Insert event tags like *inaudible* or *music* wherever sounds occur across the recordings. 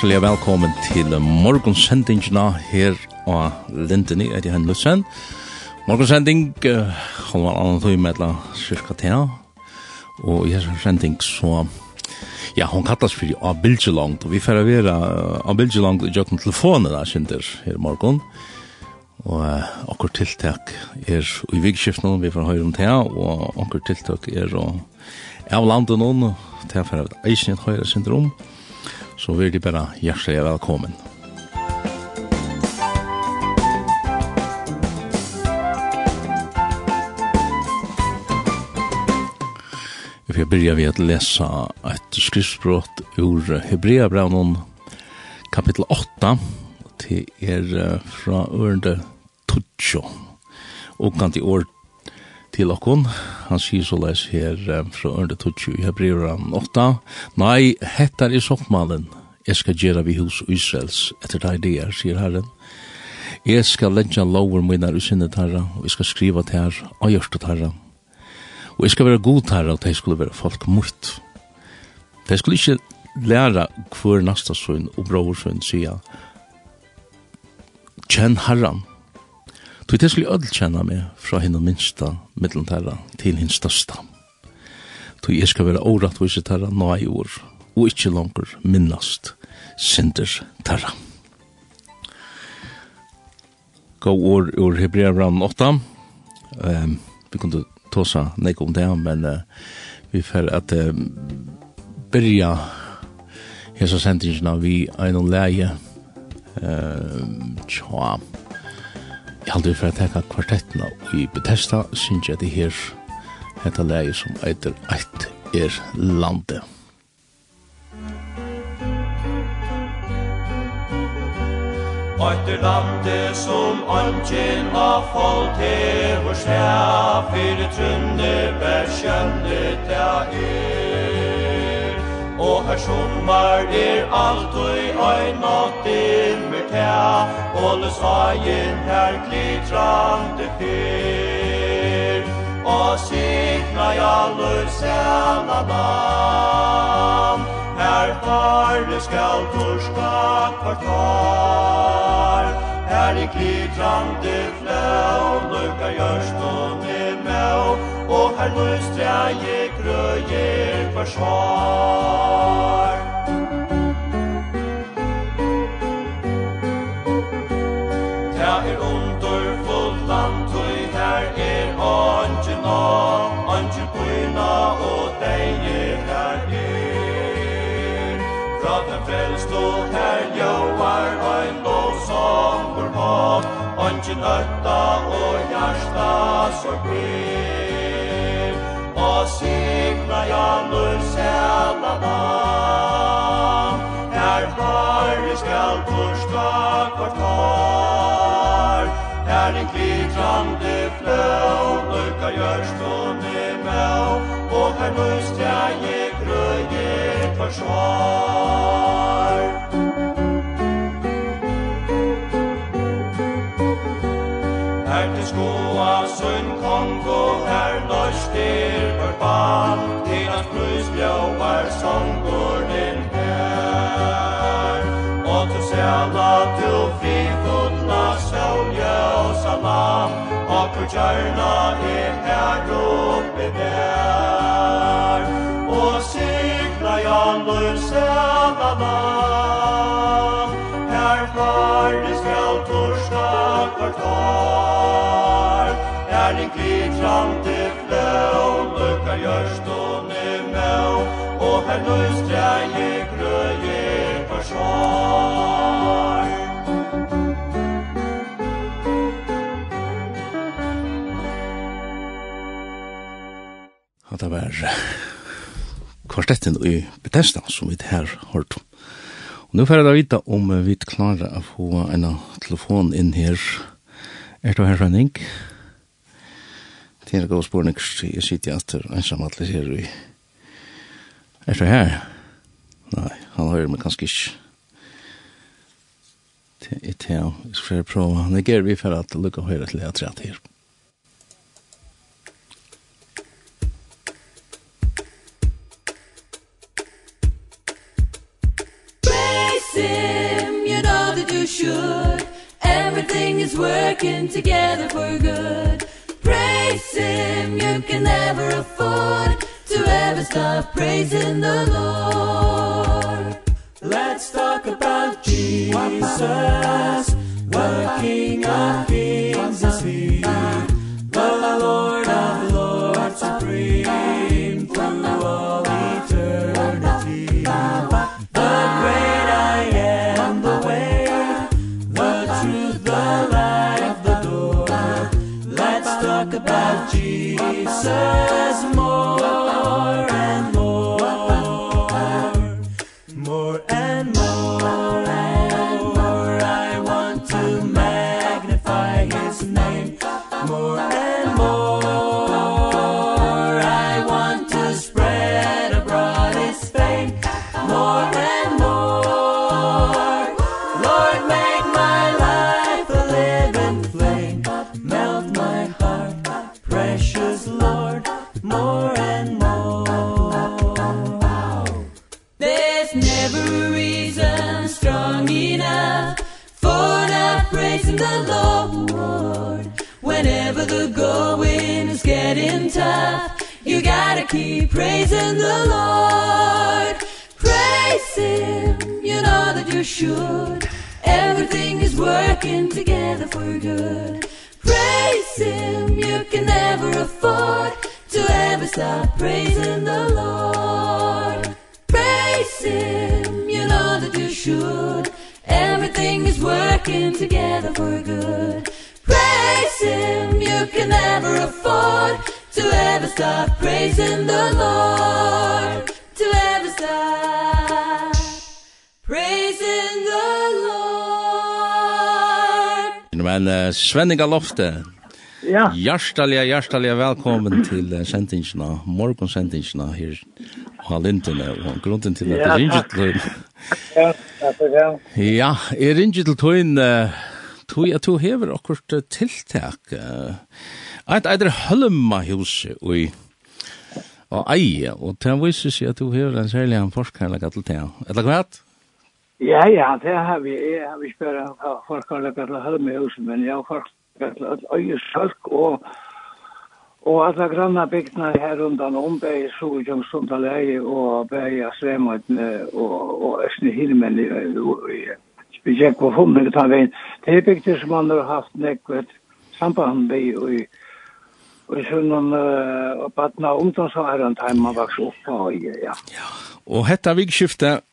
hjertelig velkommen til morgonsendingene her og Lindene, er det henne Lutzen. Morgonsending holder man annet tog med cirka til, og i her sending så, ja, hon kallast fyrir av Bilgelangt, og vi får være av Bilgelangt i jøkken telefonen da, Sinter, her morgon. og akkur tiltak er i vikskiften, vi får høre om til, og akkur tiltak er av landet noen, til jeg får være eisen høyre syndrom, og så vil de bare hjertelig velkommen. Vi får begynne ved å lese et skriftspråk ur Hebreabraunon kapittel 8 til er fra ørende Tutsjo og kan til året til okkon. Han sier så leis her um, fra Ørnda Tutsju i Hebreeran 8. Nei, hettar i soppmalen. Jeg skal gjøre vi hos Israels etter deg det er, sier Herren. Jeg skal lenja lover mine i sinne tarra, og jeg skal skriva til her og gjørst herra. Og jeg skal være god tarra, og det skulle være folk mot. Det skulle ikke læra hver nasta sønn og bror sønn sier, kjenn herran, Du det skulle ödel känna mig hinn og minsta middelen terra til hinn största. Du jag ska vara terra nå i år og ikkje langer minnast synder terra. Gå år ur Hebreabran 8. Um, vi kunne ta seg nek om det, men uh, vi får at uh, byrja hesa sendingen vi en leie uh, tja Jeg halde for å teka kvartettene i Bethesda, synes jeg det her hetta leie som eitir Eit er landet. Eit er landet som angen av folk hever svea, fyrir trunne bær skjønne det er. Og her sommar er alt og ein natt med og løs veien her glitrande fyr. Og sikna i aller sæla mann Her farre skal torska kvartar Her i glitrande flau lukka gjørst og nemau Og her lustre jeg grøyer forsvar mat Ongen örta og hjärsta så blir Og signa janur sälana Her harri skal torska kvartar Her en glitrande flöv Nurka gjørst og nemau. Og her nøystja jeg grøyer kvarsvar songo her løstir per ba Til at brus bjauar songor din her. Og tu sjala tu fri futla sjálja og salam Og kur kjarna i her oppe der. Og signa jan løy sjala lam Her farne skal torsta kvartal Her i kvitrande flø Lukkar gjørstående mø Og her løstreie grøye forsvar Og det var kvartetten i Bethesda som vi her hørt. Og nå får jeg da vite om vi klarer å få en telefon inn her. Er det her, Rønning? Ja. Det er en god spørning, jeg sitter i anster, ensam alle her i. Er det her? Nei, han hører meg kanskje ikke. Det er det, jeg skal prøve. Det gjør vi for at lukka høyre til jeg tror her. Him, you know that you should Everything is working together for good him you can never afford to ever stop praising the Lord. Let's talk about Jesus, the King of Kings is. love for good. Praise Him, you can never afford To ever stop praising the Lord. Praise Him, you know that you should. Everything is working together for good. Praise Him, you can never afford To ever stop praising the Lord. Men uh, Svenninga Lofte, ja. hjertelig, hjertelig velkommen til uh, sendingsene, morgensendingsene her på Lintene, og grunnen til at jeg ringer til tøyen. Ja, ja, jeg ringer til tøyen, uh, tøy at du hever akkurat uh, tiltak. Uh, et eitre hølma huset og og eie, og til han viser seg at du hever en særlig en forskerlega til tøyen. Eller hva hatt? Ja, ja, det har vi. Jeg har vi spørt folk har lagt til Helmehusen, men jeg har folk lagt til Øyesalk og og alle granna bygdene her rundan om bæg Sogjong Sundaleie og bæg av Svemøytene og, og Østene Hilmen i Spesielt på Fummen i Tannveien. Det er bygder som man har haft nekvet samband med i Og i sånn uh, og badna ungdomsåren time man vaks opp på, ja. ja. Og hetta vikskiftet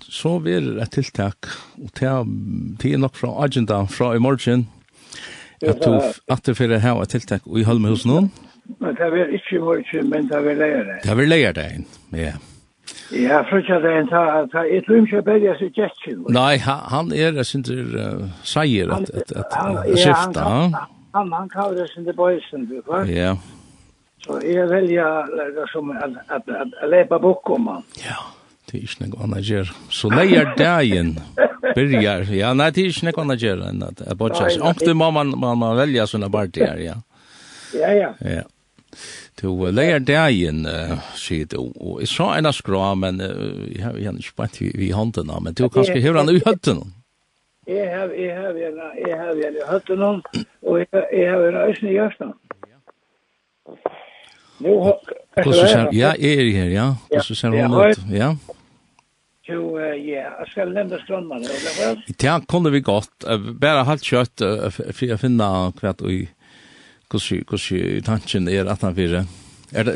så vil et tiltak, og det er nok fra agenda fra i morgen, at du at du fyrir et tiltak i Holmehus nå? Men det vil ikke i morgen, men det vil leier deg. Det vil leie deg, ja. Ja, frutja det en ta, ta ikke jeg bedre seg gjetsin. Nei, han er, jeg synes, uh, sier at, at, at, at skifta. Han, han kaller det sin bøysen, du, va Ja. Så jeg velja, som, at, at, at, at, at, at, at, at, at, Det er ikke noe annet gjør. Så leier *laughs* dagen byrjar. Ja, nei, det er ikke noe annet gjør enn at jeg bortsett. seg. Omkje må man, man, man velge sånne partier, ja. Ja, ja. Ja. Du leier dagen, uh, sier du. Og jeg sa en av skra, men uh, jeg har ikke bare til i hånden, men du kanskje hører han i høtten. Jeg har en i høtten, og jeg har en øyne i høtten. Nu, Hvordan ser Ja, jeg er her, ja. Hvordan ser hun ut? Ja. Jo, ja, jag og det var. Ja, kunne vi gott. bare halvt kött for å finne kvart og hur hur tanken er at han vill. Er det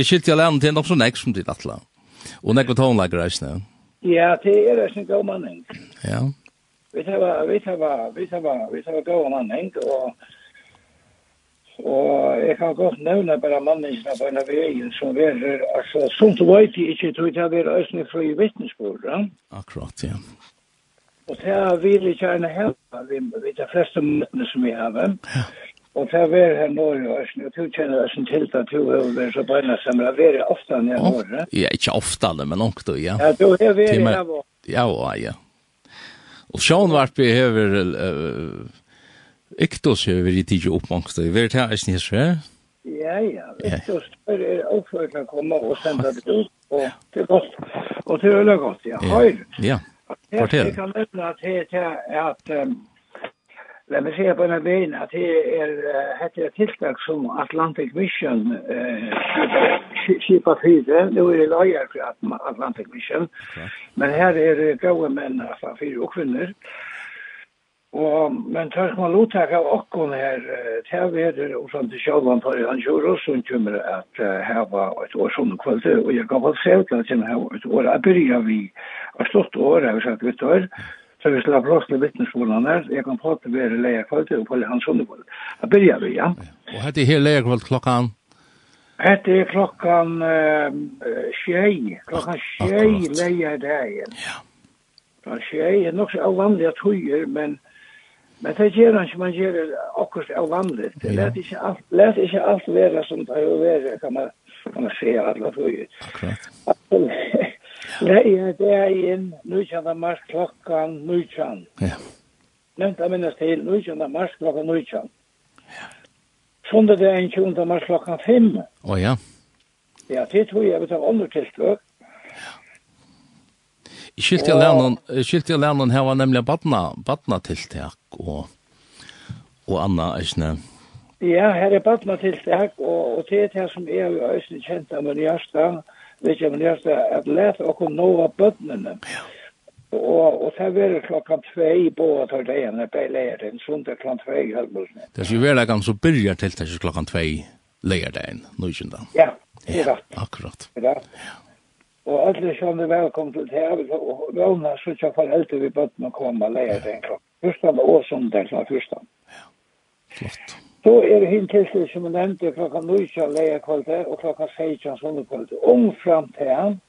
är skilt jag til nok så nästa som det atla. Og när kvart hon lägger sig. Ja, det er det god går Ja. Vi tar vi tar vi tar vi tar går man og Og jeg kan godt nevne bare mannene på en av veien som er, altså, som du vet ikke, tror jeg det er østene fra i vittnesbord, ja? Akkurat, ja. Og det er vil jeg gjerne hjelpe, vi vet de fleste møtene som vi har, ja. Og det er vi her nå i Østen, og du kjenner Østen til at du har vært så brennet sammen, det er vi ofte enn jeg har, ja? Ja, ikke ofte, men nok du, ja. Ja, du har vært her, ja. Ja, ja. Og sjånvarpi hever uh, Iktos har vi tidlig oppmangst, vi vet her, er snis, ja? Ja, ja, Iktos er oppført å komme og sende det ut, og det er godt, og det er veldig godt, ja, høyre. Ja, fortell. Jeg kan nevne at det er at, um, la meg se på en av veien at det er hette et tiltak som Atlantic Mission uh, skipa fire, Nå er det løyer for Atlantic Mission. Men her er gode menn altså fire og kvinner. Og, men tar man lottak av okkon her, til veder, og sånn til sjálvan tar han kjør oss, og kjummer at her var et år sånn kvalitet, og jeg kan bare se ut at jeg har et år, jeg byrja vi, har stått år, jeg har sagt, vet du, så vi slapp ross til vittnesmålen her, jeg kan prate ved leia kvalitet, og på hans sånn kvalitet, jeg byrja vi, ja. Og hette er her leia kvalitet klokkan? Hette er klokkan tjei, klokkan tjei leia dagen. Ja. Klokkan tjei er nok så avvanlige tøyer, men Men det gjør han ikke, man gjør det akkurat av vanlig. Det ja. lät ikke alt, lät ikke alt være som det har vært, kan man, kan man se alle tog. Akkurat. Lät ikke det er inn, nu kjenner mars klokkan, nu kjenner. Ja. Nevnt jeg minnes til, nu kjenner mars klokkan, nu kjenner. Ja. Sondag det er en 20. mars klokkan 5. Å ja. Ja, det tror jeg vi tar ånder tilstøk. Skilt jag lärnan, skilt jag lärnan här var nämligen badna, badna tiltak og og Anna Eisne. Ja, her er badna tiltak og og det er det som er jo Eisne kjent av den första, vet jag men första att läsa och nå badnen. Ja. Og, og det var klokkan 2 på at det ene en leir den sundag klokkan 2 i halvmålsen. Det er jo vel at han så byrjar til det klokkan 2 leiren, nøysen da. Ja, det er rett. Akkurat. Det er rett. Ja. Og alle kjenner velkommen til TV, og vana så ikke foreldre vi bøtten å komme og leie den klokken. Fyrstan og søndag klokken fyrstan. Ja, flott. Så er det hinn tilstil som jeg nevnte klokka 9 leie kvalitet og klokka 16 søndag kvalitet. Ung fram til han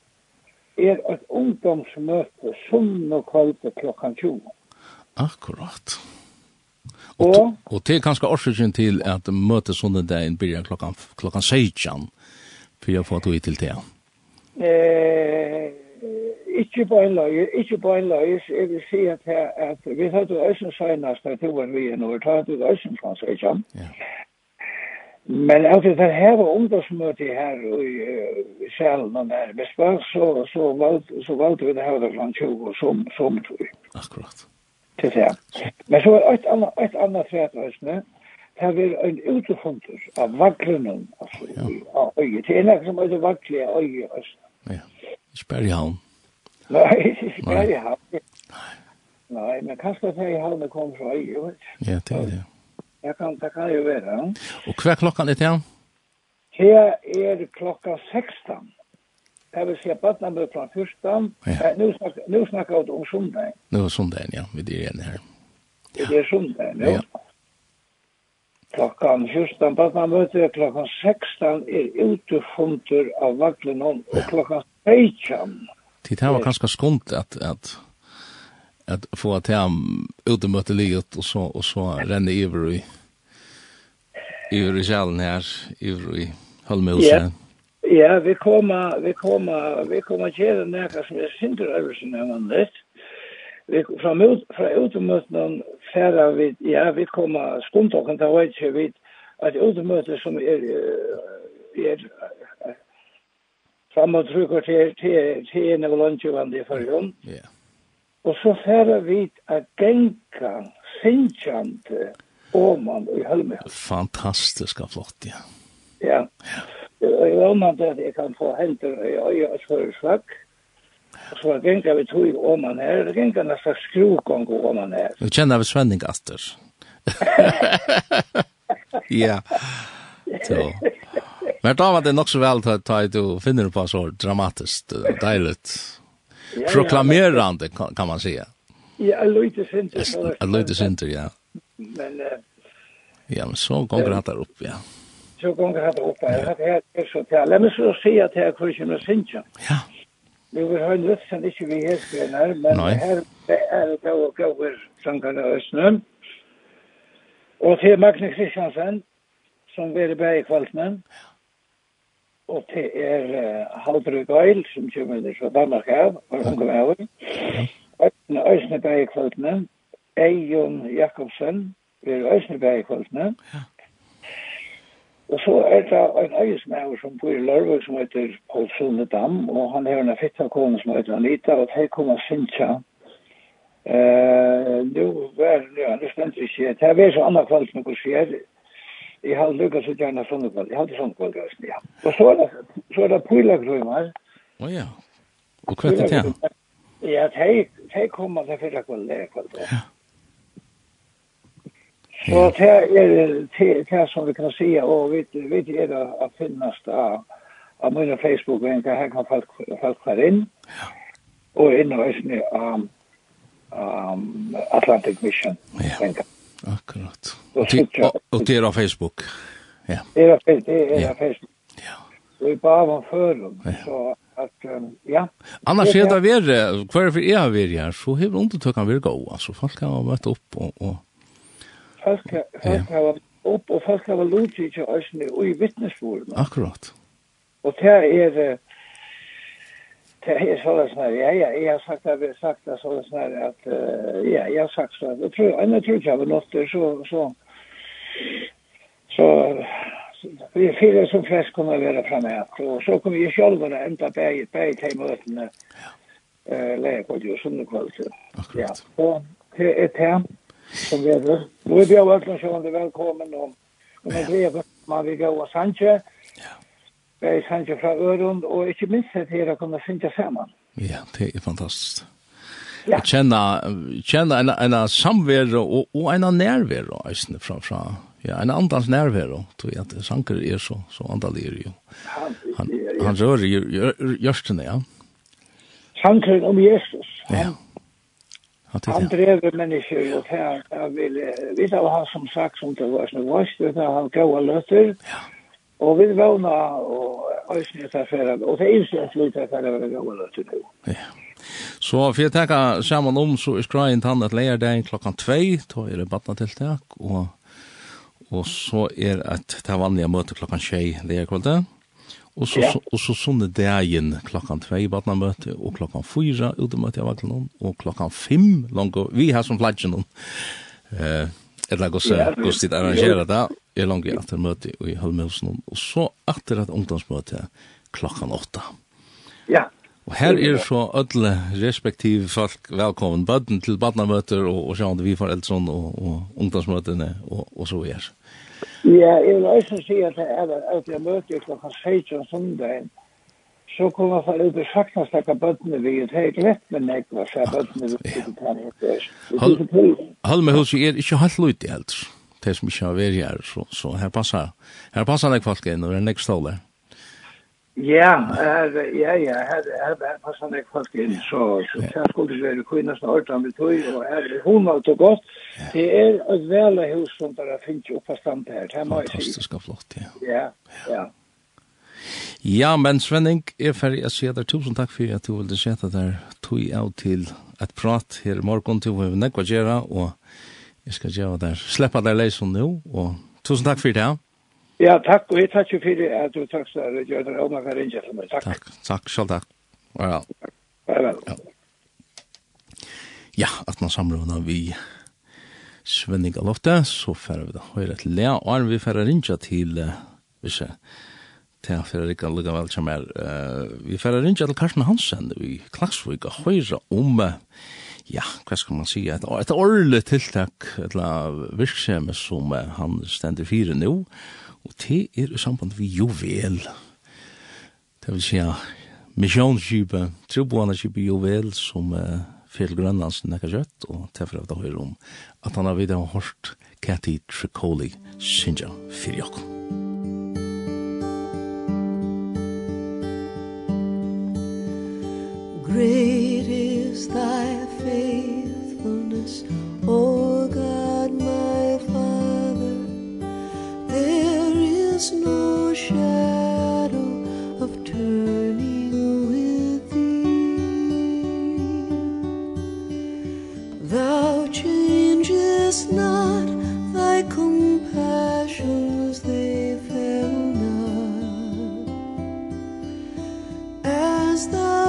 er et ungdomsmøte søndag kvalitet klokka 20. Akkurat. Og, og, og det er kanskje årsøkjen til at møtet sånne dagen blir klokka, klokka 16 for jeg får tog til det. Ja. Eh, ikke på en løye, ikke på en løye, jeg vil si at, her, at vi tar til Øysen senest at det var mye nå, vi hadde også en fransk, ikke Ja. Men at det her var ungdomsmøte her i uh, salen og der bespør, så, så, valgte, så valgte vi det her det klant 20 som, som tog. Akkurat. Til det. Men så var et annet, et annet tredje, her var en utefunter av vaklenen, altså, ja. av øyet. Det er noe som er det vaklige øyet, altså. Ikke bare i havn. Nei, ikke bare i havn. Nei. Nei, men kanskje det er i havn det kommer fra i, jo. Ja, det er det. Jeg kan, det kan jo være. Og hva klokkan er til? Her er klokka 16. Det vil si at bøttene blir fra 14. Ja. Nå, snak, nå snakker jeg om sundagen. Nå er sundagen, ja. Vi er igjen her. Ja. Det er sundagen, ja. Ja. Klokkan 14, bøttene møter klokkan 16 er utefunter av vaglen og klokkan feitjan. Det här var ganska skumt att, att, att få att jag utemötte livet och så, och så renne över i över i själen här, över i Holmhuset. Ja, ja vi kommer, vi kommer, vi kommer till den här som är synderövelsen även Vi från ut fra utemötena färra vi ja vi kommer skumtokken, och kan ta vi at utemötet som er, är fram og trykker til, til, til en av lønnsjøvende i førjen. Ja. Og så færre vi at genka sinjante åman i Hølme. Fantastisk og flott, ja. Ja. Jeg åmande at jeg kan få henter i øye og svøre svakk. Og så genka vi tog åman her, og genka nesten skrukong åman her. Vi kjenner vi Svenning Aster. *laughs* *laughs* ja. Så. Men då var det nog så väl att ta du finner på så dramatiskt dejligt. Proklamerande kan man säga. Ja, Lloyd Center. Lloyd Center, ja. Men ja, men så går det där upp, ja. Så går han där upp. Jag hade er så til. Låt meg så si se att här kursen Center. Ja. Vi vil ha en løft som ikke vi helst men Nei. her er det att gå som kan ösnen. Og til Magne Kristiansen, som var i bergkvaltene. Ja og det er uh, Haldre Øyl, som kommer ut fra Danmark av, og hun kommer av. Øyne Øyne Bergkvøldene, Eion Jakobsen, er Øyne Bergkvøldene. Og så er det en øyesmæver som bor i Lørvøk, som heter Paul Sundedam, og han har en fitta kone som heter Anita, og det kommer Sintja. Uh, nu var det, nu stendt ikke, det er vært så andre kvalt som går skjer, Jeg har lykket så gjerne sunnekvall. Jeg har ikke sunnekvall ja. Og så er det, så er det pylagrøymer. Å ja. Og hva er det til? Ja, de, de kommer til fyrre kvall, kvall. Ja. Så det er det som vi kan si, og vi, vi er det å finnes av, av mine Facebook-venker, her kan folk, folk være inn. Ja. Og inn og østene av um, Atlantic Mission. Ja, akkurat. Og det *laughs* er av Facebook. Ja. Det er av Facebook. Ja. Det är bara førum, förlum. Så att, ja. Annars er det värre, kvar jeg er värre her, så har undertökan varit god. altså folk har vært opp og... og... Folk har vært opp, og folk har vært lutig i ösnen och i vittnesborden. Akkurat. Og det är... Det är så där snär. Ja, ja, jag har sagt att jag sagt att så där snär att ja, jag har sagt så. Jag tror jag tror jag har nått det så så så vi är fyra som flest kommer att vara framme och så kommer vi själva att ända bäge bäge till mötena eh läge på ju sundag kväll så ja och det är det som vi är nu är vi alla välkomna om om det är man vill gå och sanche Bæg sanger fra Ørund, og ikke minst at å kunne finne sammen. Ja, det er fantastisk. Ja. Jeg kjenner, kjenner en, en samvero og, og en nærvero, eisne, fra, fra, ja, en andans nærvero, tror jeg at Sanker er så, så andalig er jo. Han, han rører gjørstene, ja. Sanker om Jesus. Ja. Han, han drever mennesker, og det er, jeg vil, vi tar han som sagt, som det var, som det var, det var, han gav løter. Ja Og vi vågna og øyne etter ferien, og det er ikke en slutt etter ferien vi vågna til nå. Ja. Så for jeg tenker sammen om, så er skraien tann at leier deg klokkan tvei, da er det badnatiltak, og, og så er et det vanlige møte klokkan tjei leier kvalitet. Og så, ja. og så sånne dagen klokkan 2 badnamøte, og klokkan fyra utemøte av vaklen, og klokkan fem, langt, vi har som flaggen om. Eh, eller gosse gosse dit arrangera det er langt i atter møte i Holmhusen og så atter att ungdomsmøte klokkan åtta. Ja. Og her er så alle respektive folk velkommen, bøtten til badnamøter og, og sjående vi foreldre og, og ungdomsmøtene og, og så er. Ja, jeg vil også si at det er at jeg møter klokka 16 søndagen, så kunne man falla ut og sakna snakka bøttene vi et heit lett med nekva, så er bøttene vi et heit lett. Halv med hos, er ikke helt ut i helt, det som ikke har vært her, så, så her passer her passer nek folk inn, og er nek ståler. Ja, er, ja, ja, her, her her passer nek folk inn, så, så her skulle det være kvinnas nørt han betøy, og her er hun alt og godt. Det er et vela hus som der finnes oppa stand her, det må jeg si. Fantastisk og flott, ja. Ja, ja. Ja, men Svenning, jeg er ferdig å si deg Tusen takk for at du ville se det der. Tog av til et prat her i morgen til hva vi nekva gjøre, og jeg skal gjøre der. slippe der leisen nå, og tusen takk for det. Ja, takk, og jeg takk for at du takk for det. Jeg gjør det kan ringe til meg. Takk. Takk, takk, selv takk. Ja. Ja. Ja, at man samrådna vi Svenning Alofte, så færer vi da høyre til Lea, og vi færer rinja til, uh, hvis jeg, til for jeg ikke lukka vel til mer. Vi får rinja til Karsten Hansen i Klagsvik og høre om, ja, hva skal man si, et, et årlig tiltak, et virksomhet som han stender fire nå, og det er i samband vi juvel. Det vil si, ja, misjonsskipet, troboaneskipet juvel, som uh, Fjell Grønlands nekka kjøtt, og det er for at jeg om at han har vidt hørt Cathy Tricoli synja fyrir jokken. Great is thy faithfulness, O God, my Father. There is no shadow of turning with thee. Thou changest not thy compassions, they fail not. As thou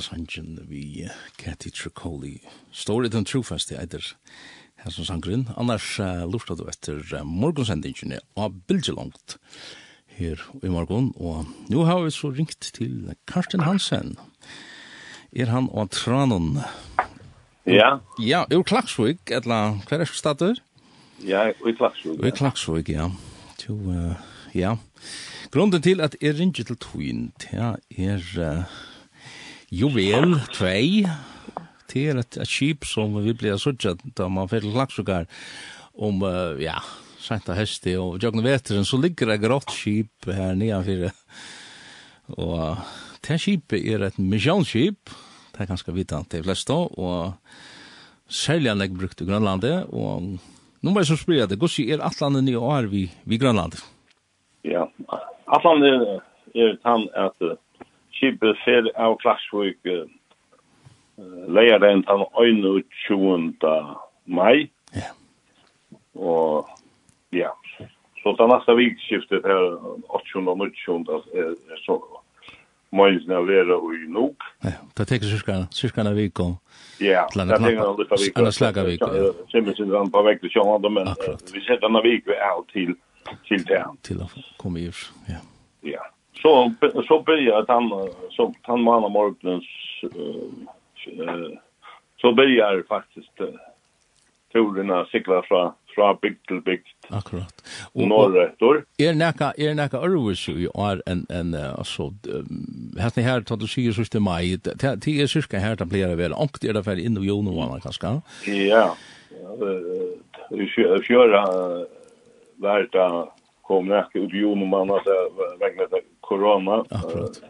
sangen vi Cathy Tricoli. Story den trofast i her som sangren. Annars uh, lurta du etter uh, morgonsendingen av Bilgelongt her i morgon. Og nu har vi så ringt til Karsten Hansen. Er han og Tranon? Ja. Ja, ur Klaksvig, etla, hver er stadur? Ja, ur Klaksvig. Ur Klaksvig, ja. Jo, uh, ja. Grunden til at er ringer til Twin, det er... Uh, Juvel 2, det er et, et skip som vi blir suttet da man fyrir laksukar om, uh, ja, sent av høsti og jøgne veteren, så ligger det grått skip her nedanfyrir. Og det skipet er et misjonsskip, det er ganske vidan til flest da, og særlig anlegg brukt i Grønlandet, og nå må jeg så spyrja det, gossi er atlandet nye år vi, vi Grønlandet? Ja, atlandet er tann at uh, skipet fer av Klagsvik uh, leier den den 21. mai. Ja. Og ja, så den neste vikskiftet her 8. og 19. er, er så Møysen er vera i nok. Ja, det teker cirka, cirka en vik om. Ja, det teker en vik om. Annars laga vik. Simmelsen er på vek til sjående, men vi setter en vik vi er til til det. Til å komme i ja. Ja så så börjar att han så han manar morgonens eh så börjar faktiskt turerna cykla från från bygd till bygd. Akkurat. Och norrötter. Är näka är näka Örvus ju är en en alltså här ni här tar du sig sist i maj. Det är cirka här där blir det väl och det är därför in i januari kanske. Ja. Eh vi fjöra värta kom näka ut i man så vägna corona. Akkurat.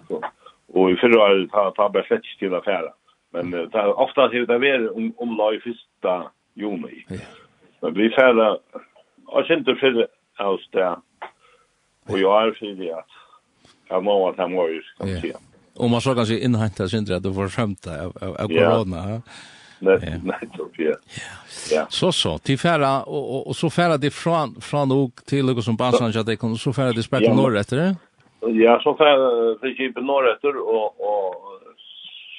Och i förra året har ta bara slett till affärer. Men det är ofta till det är om, om lag första juni. Ja. Men vi färda, jag känner inte för oss där. Och jag är för att jag må att jag må ju, kan man säga. Och man så kan kanske inhämta sig inte att du får skämta av, av, av corona. Ja. Nej, nej, så ja. Ja. Så så, till färra och, och, och så färra det från från nog till något som Bansan så att det kan så färra det spärr norr efter det. Ja, så får jag principen norrötter och, och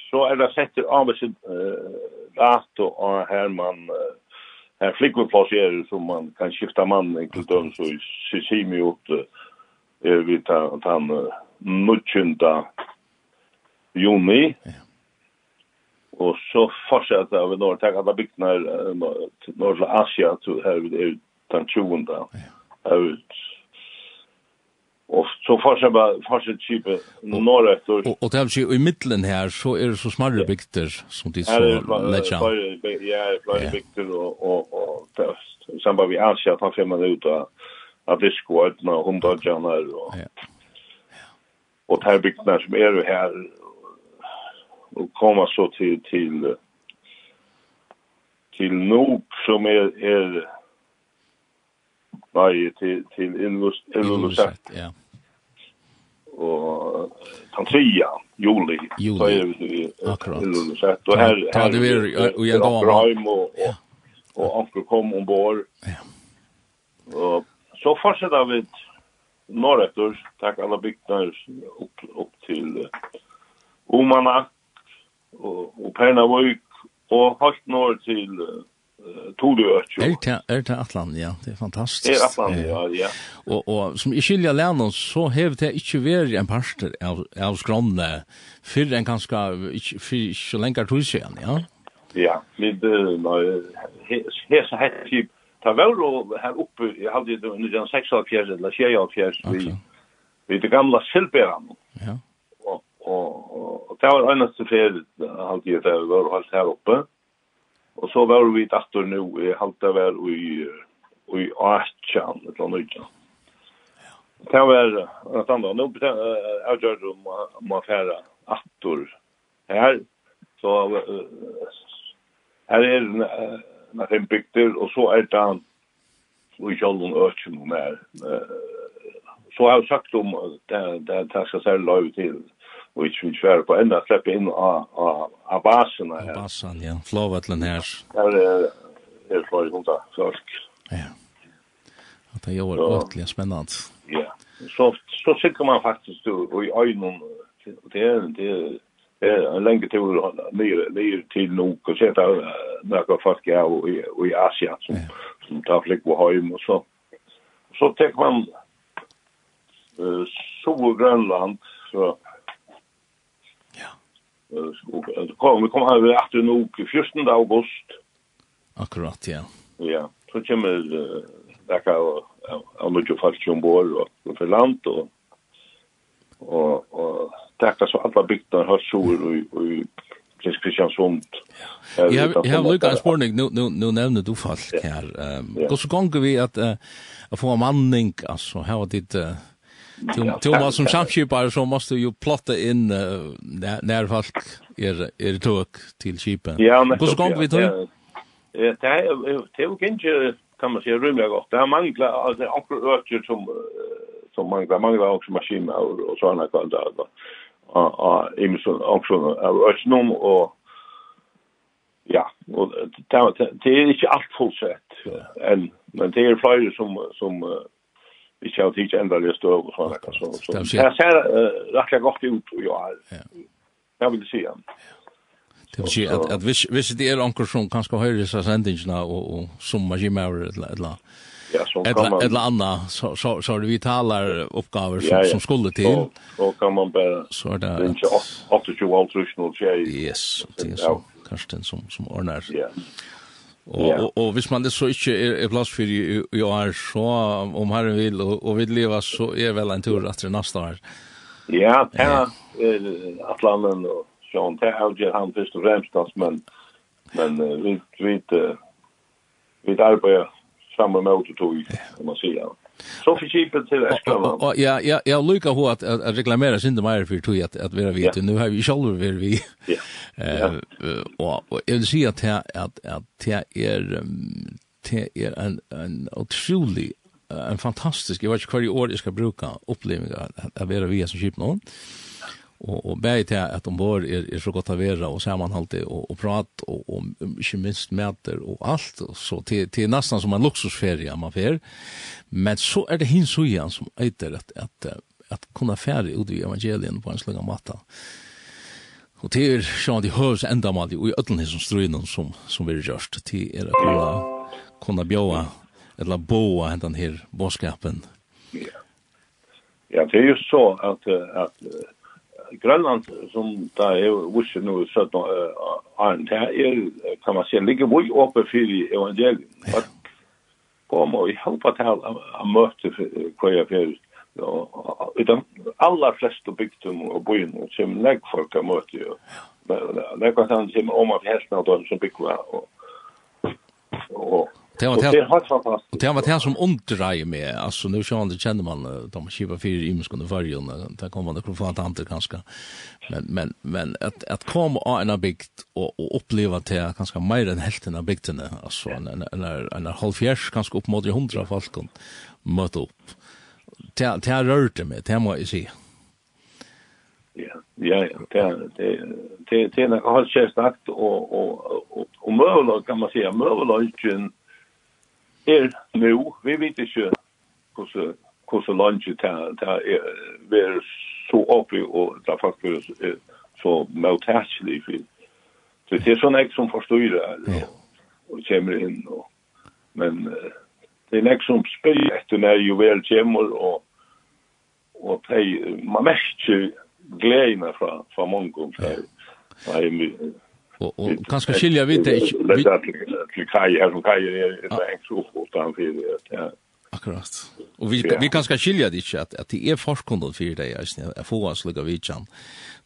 så är det sätter av sig dato och här man här flickvårdsplats är som man kan skifta man enkelt om så i Sicimi ut är vi ta han nutjunda juni. Ja. Och så fortsätter vi norr tack alla byggnader norr till Asia så här vi är den 20. Ja. Här Och så fortsätter bara får typ. Och och det är ju i mitten här så är det så smarre bygder som det så lägga. Ja, flera bygder och och och först. Sen bara vi anser att han fem ut av, att det skåd när hon då och. Ja. Och här bygderna som är här och komma så till till till Nob som är är veje til, til Ilulissat. Ja. Og den 3. juli, juli. så er vi akkurat. Ilulissat. Og her, her, her, her, her, og, ja. og anker kom ombord. Ja. Og så fortsetter vi norrøtter, takk alle bygdene opp, opp til Omanak og, og Pernavøyk og høyt norr til uh, Torøkjø. Er det, er det Atlant, ja. Det er fantastisk. Er Atlant, ja, ja. Og, og som i skilja lennom, så hev det ikke vært en parster av, av skronne, før en ganske, før ikke lenger tog siden, ja? Ja, men det er så hett typ, ta vel og her oppe, jeg hadde det under den 6 av fjers, eller 4 fjers, vi, vi det gamla Silberan. Ja. Og, og, og, og det var eneste fjerde, hadde jeg det var alt her oppe. Ja Og så var vi datter nu, jeg halte var i, i Archan, et eller annet Ja. Det var en standard. Nå avgjør det om å fære atter her. Så her er det fem bygder, og så er det han i kjølgen økken her. Så har jeg sagt om det, det, det skal særlig lave til. Ja ikke vil kör på enda, slippe inn av av av basen her. Basen ja, flowvatlen här. Där er är flowvatlen hundra folk. Ja. Att det gjør gör ordentligt spennende. Ja. Så så sikker man faktisk, faktiskt og i øynene, det er, det er, är en längre tur ner til till og och sätta några folk ja og i Asia som som tar flick på hem og så. Så tek man eh Grönland så kom, vi kom her ved 18. uke, 14. august. Akkurat, ja. Ja, så kommer uh, dekka av mye folk ombord og for land og og og dekka så alla bygder har sol og og Prins Kristiansund. Jeg har lukket en spørning, nu nevner du folk her. Hvordan ganger vi at få manning, altså, her var ditt... Uh, Du måste som samskipare så måste ju plotta in uh, när, när folk är, är tåg till skipen. Ja, men... Hur ska vi ta? Det är ju inte, kan man säga, rymliga gott. Det här manglar, alltså, anker ökar som, som manglar, manglar också maskiner och, och sådana kvalitet. Och, och, och, också, och, och, och, Ja, og det er ikke alt fullsett, men det er flere som, som, vi skal jo ikke enda det stå og sånne. Så, så. Det ser uh, rettelig godt ut, ja. Ja. Jeg vil si, ja. Det vil si at, at hvis, hvis det er anker som kan skal høre disse sendingene og, og som man eller, eller Ja, så kan man... Eller annet, så, så, så er det vitale oppgaver som, ja, ja. som skulle til. Så, så kan man bare... Så er det... Det er ikke 28 alt og tjei. Yes, det er så. Karsten som, som ordner. Ja. Yeah. Og, ja. og, og hvis man det så ikke er, er plass for i, i år, så om herren vil og, og vil leva, så er vel en tur etter neste år. Ja, det er. Atlanten og Sean, det er jo han først og fremst, men, men uh, vi, vi, uh, vi arbeider sammen med autotog, kan man sier. Ja. Så för cheapen till Eskavan. Ja, ja, jag lukar hur att att reklamera synd mer för tog att att vara vet nu har vi själva vi Ja. *laughs* Eh och jag vill säga att att att det är det är en en otrolig en fantastisk jag vet inte hur ord jag ska bruka upplevelse att vara vi som chip någon og og bæði til at ombord er er så gott at vera og samanhaldi og og prat og og ikkje minst mæter og alt og så til til næstan som ein luksusferie man fer. Men så er det hin sujan som eitir at at at kunna færi ut í evangelien på ein av matta. Og til er sjón di enda mal i öllum hesum strøynum som som verður gjørt til er at kunna kunna bjóa eller boa hendan her boskapen. Ja. Ja, det är ju så att att Grönland som där är vuxen nu så att han är kan man säga ligger vi uppe för evangeliet. Att komma och hjälpa till att möta kvar för utan alla flesta bygdum och byn som lägg folk kan möta ju. Men det han som om av hästarna som bygger och Det var det helt fantastiskt. Och det var det som underdrej med alltså nu kör det känner man de skiva för i muskon för ju där kommer det få att antar kanske. Men men men att att komma av en bikt och och uppleva det ganska mer än hälften av bikterna alltså en en en halvfjärs kanske upp mot 100 folk kom möta upp. Det det rörde mig, det måste jag säga. Ja, ja, ja, det det det är en halvfjärs och och och och möjligt kan man säga möjligt er nu, vi vet ikke hvordan hvordan landet er være så oppi og det er faktisk så møtætselig for så det er sånn jeg som forstår det og kommer inn og, men det er jeg som spør etter når jeg vel kommer og og de, man merker gledene fra, fra mange om det er mye Och och kanske skilja vi det vi till kaj här som kaj är det hängs upp utan för det ja. Akkurat. Og vi vi kanske skilja det ikke at, at det er forskningen för deg, jeg snä få oss lugga vid jam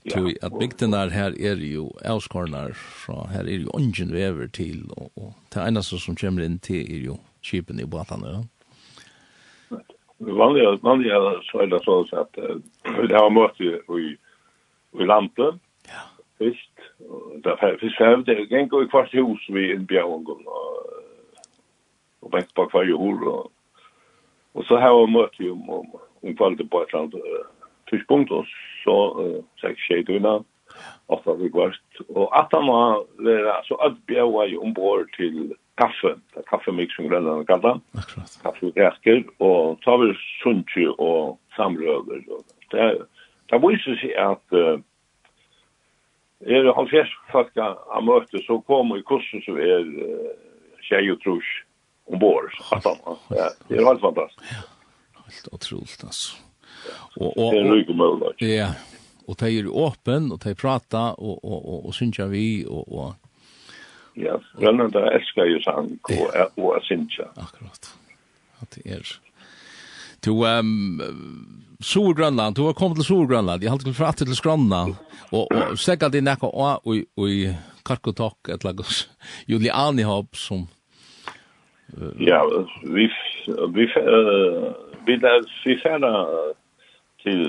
till att bygden där her er jo avskornar, fra her er jo ungen vever til, og, og det eneste som kommer inn til er jo chipen i båtarna ja. Vanliga vanliga så är det så att vi har mött i i landet. Visst, det er vi sjøv, det er en i kvart hus vi en bjørn og bänk på kvar jord og og så har vi møtt jo om om kvalitet på et land tidspunkt og så seks skjedd unna ofta vi kvart. Og at han var vera så at bjørn jo ombord til kaffe det er kaffemix som grønland kallar kaffe og græsker og tar vi sunnky og samrøver og det Det viser seg at uh, er det halvfjerst folk av møte, så kommer i kursen som er tjej og trus ombord. Ja, det er helt fantastisk. Ja, helt otroligt altså. Og, og, det er är mycket möjligt. Ja. og de er åpen, og de prater, og, og, og, og syns vi og, og... Ja, grønnen der elsker jo sang og, og, och syns. Akkurat. At det er to um, Sorgrønland, du har kommet til Sorgrønland, jeg har alltid fra til Skrønland, og, og stekka det nekka og i, i Karkotok, et lagos, Juliani Hopp, som... Uh, ja, vi, vi, uh, vi, vi færa til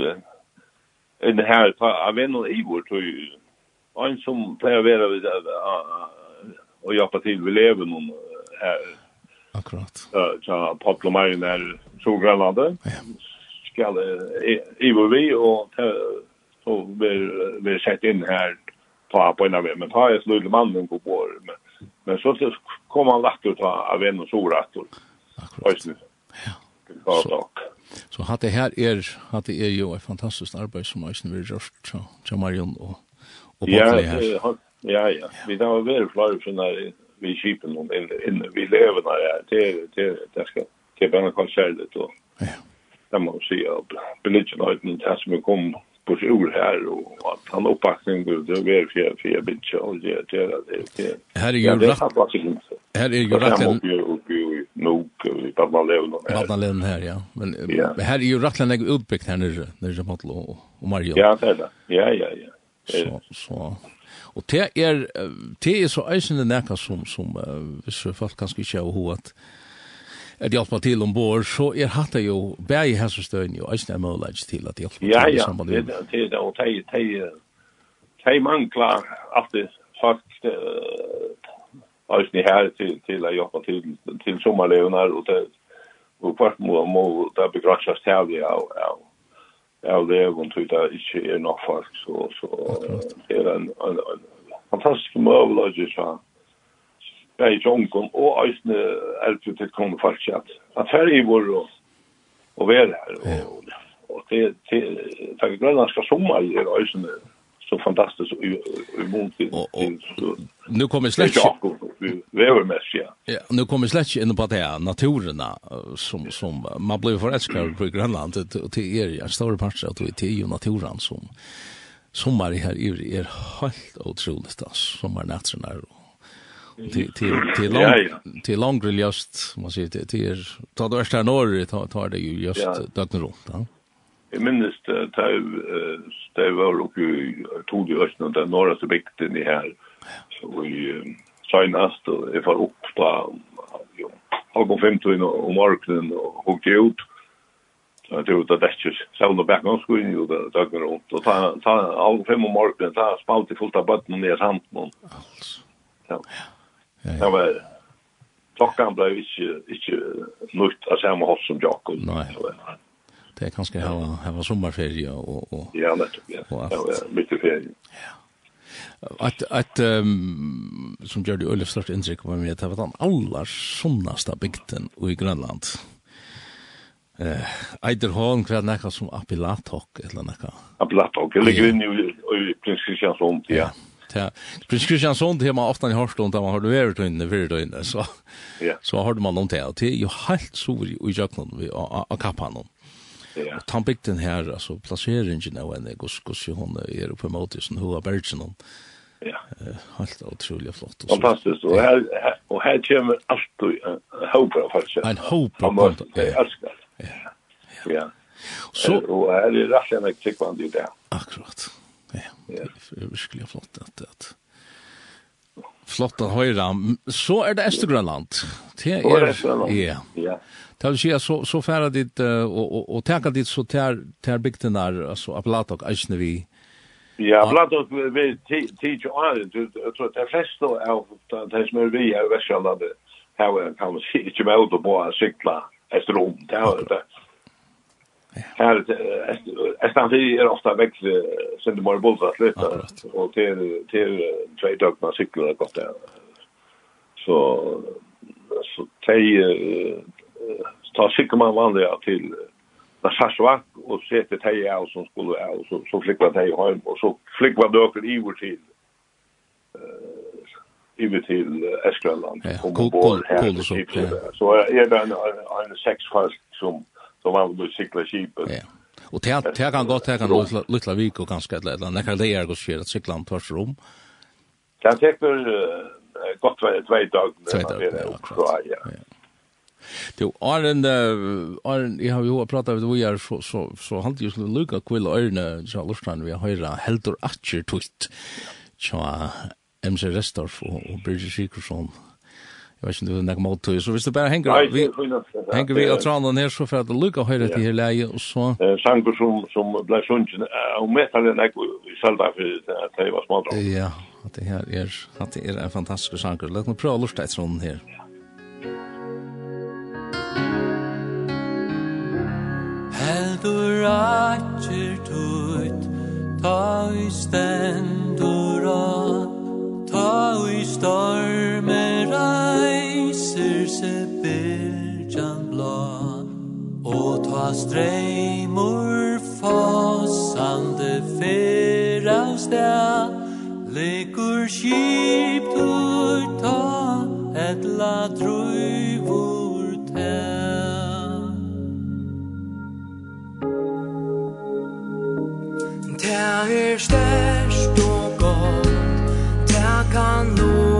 en her, av en og Ivor, tror en som pleier å være ved, og hjelpe til, vi lever noen her. Akkurat. Ja, Pablo Marin er, Solgrænlandet, skal IVV og så vi sett inn her ta på en av men ta ett lille mannen på på men men så kom han lagt ut av en och sorator. Akkurat. Ja. Så, så hatt det her er, hatt det er jo et fantastisk arbeid som Øysen vil gjøre til Marion og, og Båtli her. Ja, ja, ja. Vi tar vel flere sånne vi kipen om inne, vi lever der, det, det, det skal det var en konsertet och det man se av belidgenheten det som er kom på sig ur här och att han uppbackning det er var för för bitch og det. Det er det er her er jo rett her er jo här är ju rätt här är er rätt nog i Badmalevn här. Badmalevn her ja. Men här är ju rätt länge utbyggt her nere nere som Matlo og Mario. Ja det er det. Ja ja ja. Så så. Og det er, det er så eisende nekka som, som uh, hvis folk kanskje ikke har hva at at hjelpa til ombord, så er hatt det jo bæg i helsestøyen jo eisne er mulig til at hjelpa til. Ja, ja, det er det, og de, de, de mangler alltid sagt eisne her til, til å hjelpa til, til sommerlevner, og det og kvart må, må det begrasjas til av, av, av levn, tror det ikke er nok folk, så, så det er en, en, en fantastisk mulighet, så, bei jongum og eisne elpju til konu falskjat. At her i vår og, og vera her. Og, og det til, til grønlandska sommar er eisne så fantastiskt i, i mån Och, och, nu kommer släck... Vävermässiga. Ja, nu kommer släck in på det här naturerna som, som man blir förälskad på Grönland och till er, ja store parter att det är naturen som sommar här i er helt otroligt sommar sommarnätterna och till till långt till långt just man säger till till ta då första norr tar tar det ju just dögnet runt ja. Jag minns det där det var och tog ju ösna den norra så bygden i här så vi Sjönas då jag var upp på jo halv fem till och marknaden och hugg ut Jag tror att det är ju sån och back on screen ju det dagen runt och ta ta halv fem om morgonen ta spalt i fullt av botten ner handen. Ja. Ja, ja. var klockan blev inte inte lukt av samma hos som Jakob. Nej. Det är ganska här här var sommarferie och och Ja, det ja. Ja, mycket ferie. Ja. Att att um, som gjorde Ulf stort intryck på mig att det var den allra sunnaste bygden i Grönland. Eh, uh, Eiderholm kvar näka som Apilatok eller näka. Appilatok, det ligger inne i Prinsessjans ja. ja. Ja. Prins Kristiansson det har man ofta i Horslund där man har det över till inne för inne så. Ja. Så har man någon till till ju helt stor i Jöknon vi a kappan. Ja. Han byggt den här alltså placeringen av gos, goskos hon är uppe mot isen hur Bergen. Ja. Helt otroligt flott. Fantastiskt. Och här här, och här kommer allt hoppar folk. En hoppar. Jag älskar. Ja. Ja. Så och här är rätt en tryckvand i det. Akkurat. Ja det er virkelig flott at, at flott at høyre. Så er det Østergrønland. Det er, ja. ja. Det vil si at så, så færa dit, uh, og, og, og teka dit så ter, ter bygden der, altså Apalatok, Eisnevi. Ja, Apalatok, vi tidsi åren, jeg tror at det fleste av de som er vi her i Vestlandet, her kan man si, ikke med å bo og sykla etter rom, det er det. Här estan vi är ofta väck sen det bara bollar lite och till till trade dagar med cyklar och gott där. Så så tej ta cykel man vandrar till Nassasvak och sätter tej av som skulle av så så flickar tej hem och så flickar du upp i vår tid. Eh över till Eskland och bor här så så är det en en sexfast som som han då cykla skipet. Ja. Och det det kan gå det kan lilla vik och ganska eller eller när det är gå skit att cykla om tvärs rum. Kan det för gott två två dagar när det är så ja. Du Arlen Arlen jag har ju pratat med vi är så så så han ju skulle lucka kvill örna så lustan vi har höra heldur atcher twist. Tja MC Restorf og Bridget Sikerson Jag vet inte hur det kommer att Så visst det bara hänger vi hänger vi att träna ner så för att lucka höra till här läge och så. Eh Sanko som som blev sjunken och metalen är i själva för att det var smart. Ja, att det här är att det är en fantastisk sanko. Låt mig prova lusta ett sån här. Heldur atjer tut, ta i stendur at Ta i storme reiser se byrjan blå Og ta streimur fasande fyr av sted Lekur skip tur ta et la drøyvor te Det er størst og godt kan nå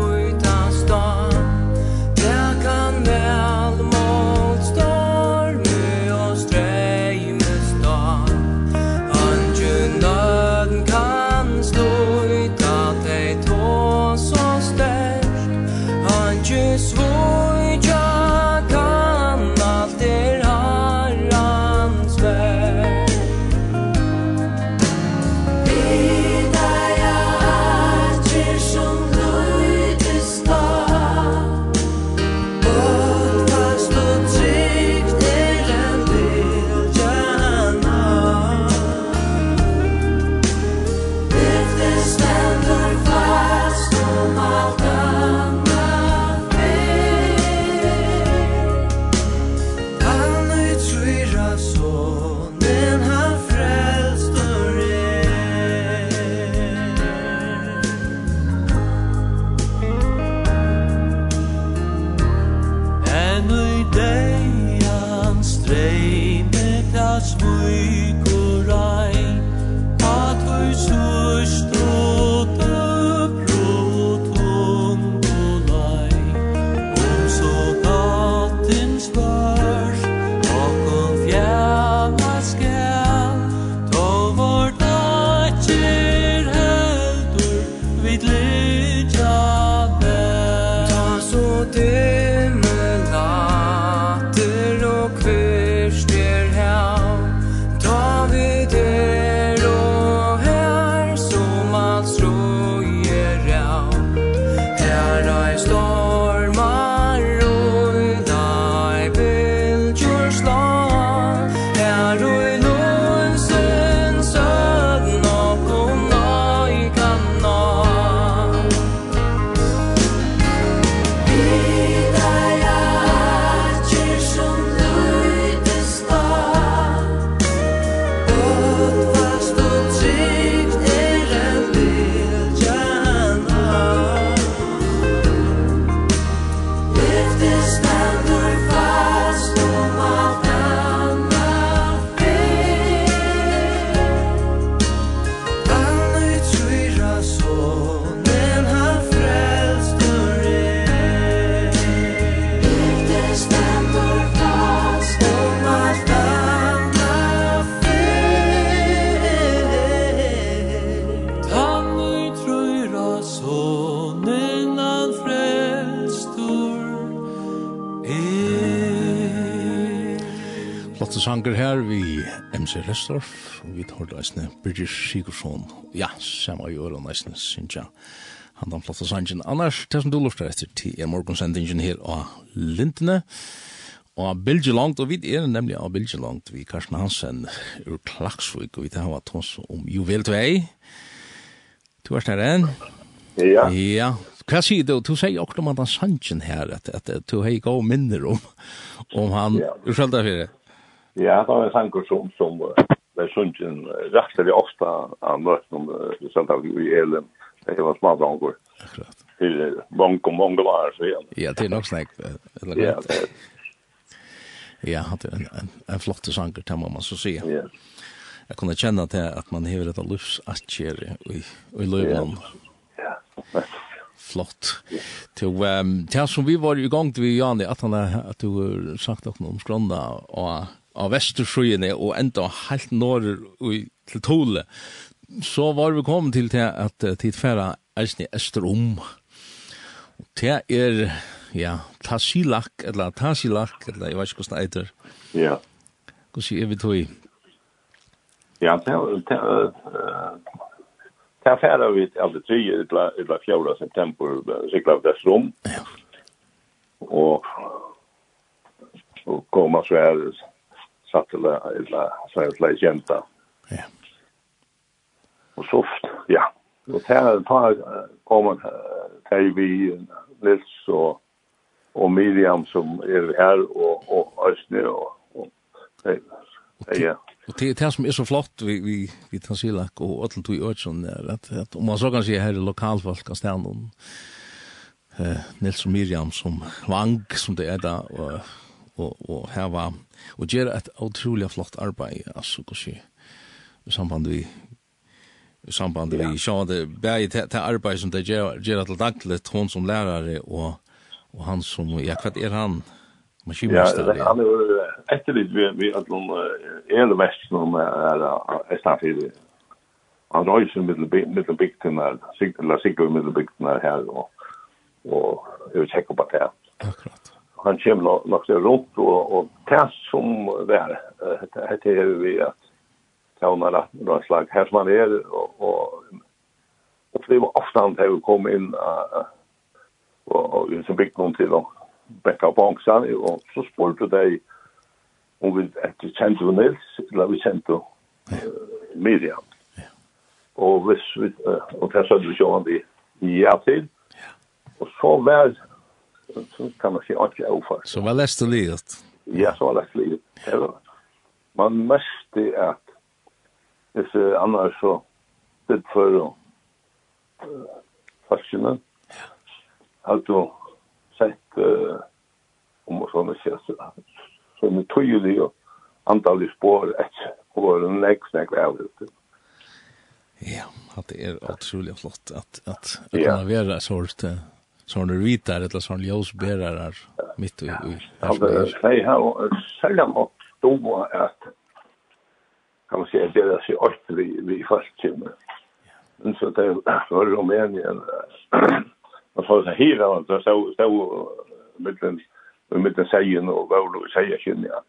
flotte sanger her vi MC Restorff. Og vi tar leisne Birgir Sigurdsson. Ja, samme i øren leisne synes jeg. Han den flotte sangen. Annars det som du lufter etter til er morgonsendingen her av Lintene og av Bilge Langt og vi er nemlig av Bilge Langt vi Karsten Hansen ur Klaksvik. Og vi tar hva tås om Juvel 2 du er snart enn ja. Ja. Hva sier du? Du sier akkurat om han sangen her, at, at, at du har gått minner om, om han, ja. urskjølta for det. Ja, det var en sanger som, som var sungen rettelig ofte av møten i Sandhavn i Elen. Det var smadrangur. Akkurat. Til mange og mange var så igjen. Ja, det er nok snakk. Ja, det er. Ja, det er en, en, en flott sanger, det må man så si. Ja. Jeg kunne kjenne til at man hever et av livsatjer i, i løven. Ja, ja flott. Til, um, til som vi var i gang til vi, Jani, at han att du sagt noe om skrona og av vestersjøene og enda helt norr til Tole, så var vi kommet til til at tidfæra eisne Esterom. Og det er, ja, Tasilak, eller Tasilak, eller jeg vet ikke hvordan det heter. Ja. Hvordan er vi tog i? Ja, det er, Kan færa vi alle tre eller fjorda september sykla av Vesterom. Ja. Og, og koma så her satt eller eller så er det jenta. Ja. Och så ja. Och här et par kommer til vi Nils och och Miriam som er och och og och och og ja. Og det det som er så flott vi vi vi Tansilak og Atle Tui Ørsson er at, at om man så kan se her lokalfolk kan stande eh Nils og Miriam som vang som det er da og og, og her var og gjøre et utrolig flott arbeid, altså, hvordan i samband vi i samband vi sjå det bæði til arbeid som det gjør til dagligt, hon som lærare og, og han som, ja, hva er han? Maskinmestare? Ja, han er etter litt vi, vi at noen elvest som er er stafir han røyser mittelbygtene, eller sikker mittelbygtene her og, og jeg vil tjekke på det. Akkurat han kommer nok, nok så rundt, og, og det som vær, dette er vi at tjene noen slag her som han er, og, og, og det var ofte han til å komme inn uh, og, og som bygde noen til å backa opp og så spurte de om vi etter kjente vi Nils, eller vi kjente uh, Miriam. Og, hvis vi, uh, og det sa du ikke om ja til, og så var så kan man se att jag ofar. Så lest og livet? Ja, så var läste livet. Man mest at hvis det annars så det för och fascinen. du sett om och sånne så så nu tøyelig og det antal spår ett och en nästa nästa avlut. Ja, at det er utrolig flott at, at, att kunna vara så här sånne ritar eller sånne ljusbärare mitt i i Hersberg? Jeg har selv om stå at kan man säga det där så åt vi vi fast timme. Men så det var *clears throat* Rumänien. *clears throat* Man får så hyra och så så så mitten mitten sägen och vad då säger känner jag.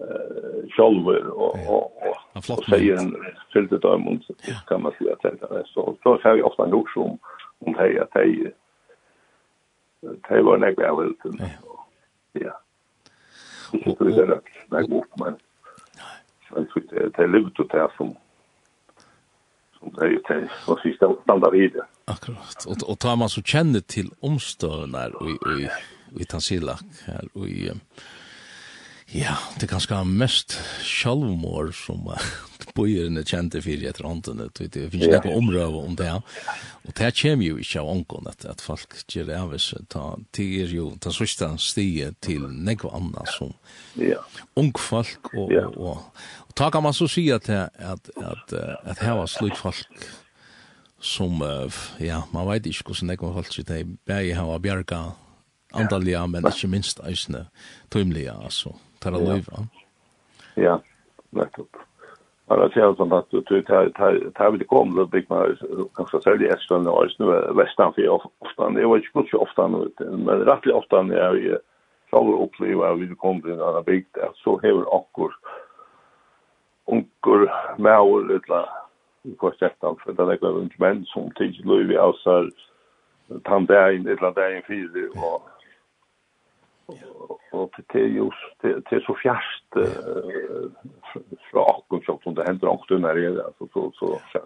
Eh Scholver och och och sägen fyllde dem och kan man säga att det är så så har jag ofta nog som om det att det det var nekve av vilsen. Ja. Ikke så det er nekve opp, men det er livet ut her som som det er som sista standard i det. Akkurat, og, og tar man så kjenne til omstøvnar og i, i, i Tansilak her, og i, um, Ja, det er ganske mest sjalvmår som bøyerne kjente fyrir etter håndene, det finnes ja. noe omrøve om det, og det kommer jo ikke av ångon at, at folk gjør det av seg. det er jo den sørste stiget til nekva anna som ja. ung folk, og, ja. og, og, og, og kan man så si at, at, at, at at her var slik folk som, ja, man vet ikke hvordan nekva folk sier det, bare her var bjerga andalia, men ikke minst eisne, tøymlige, altså. Ja tar han liv. Ja, nettopp. Bara det känns som att du tar tar vid kom då big man kanske sälja extra när det nu västan för ofta det var ju så ofta men rättligt ofta när jag själv uppleva vi kom till en annan bygd. Så häver akkur onkur maur eller i kvartettan för det lägger runt män som tidigt löv i avsar tandagen eller dagen fyra och og det er jo det er så fjerst fra akkurat sjokk som det hender ångt under det, altså, så, så,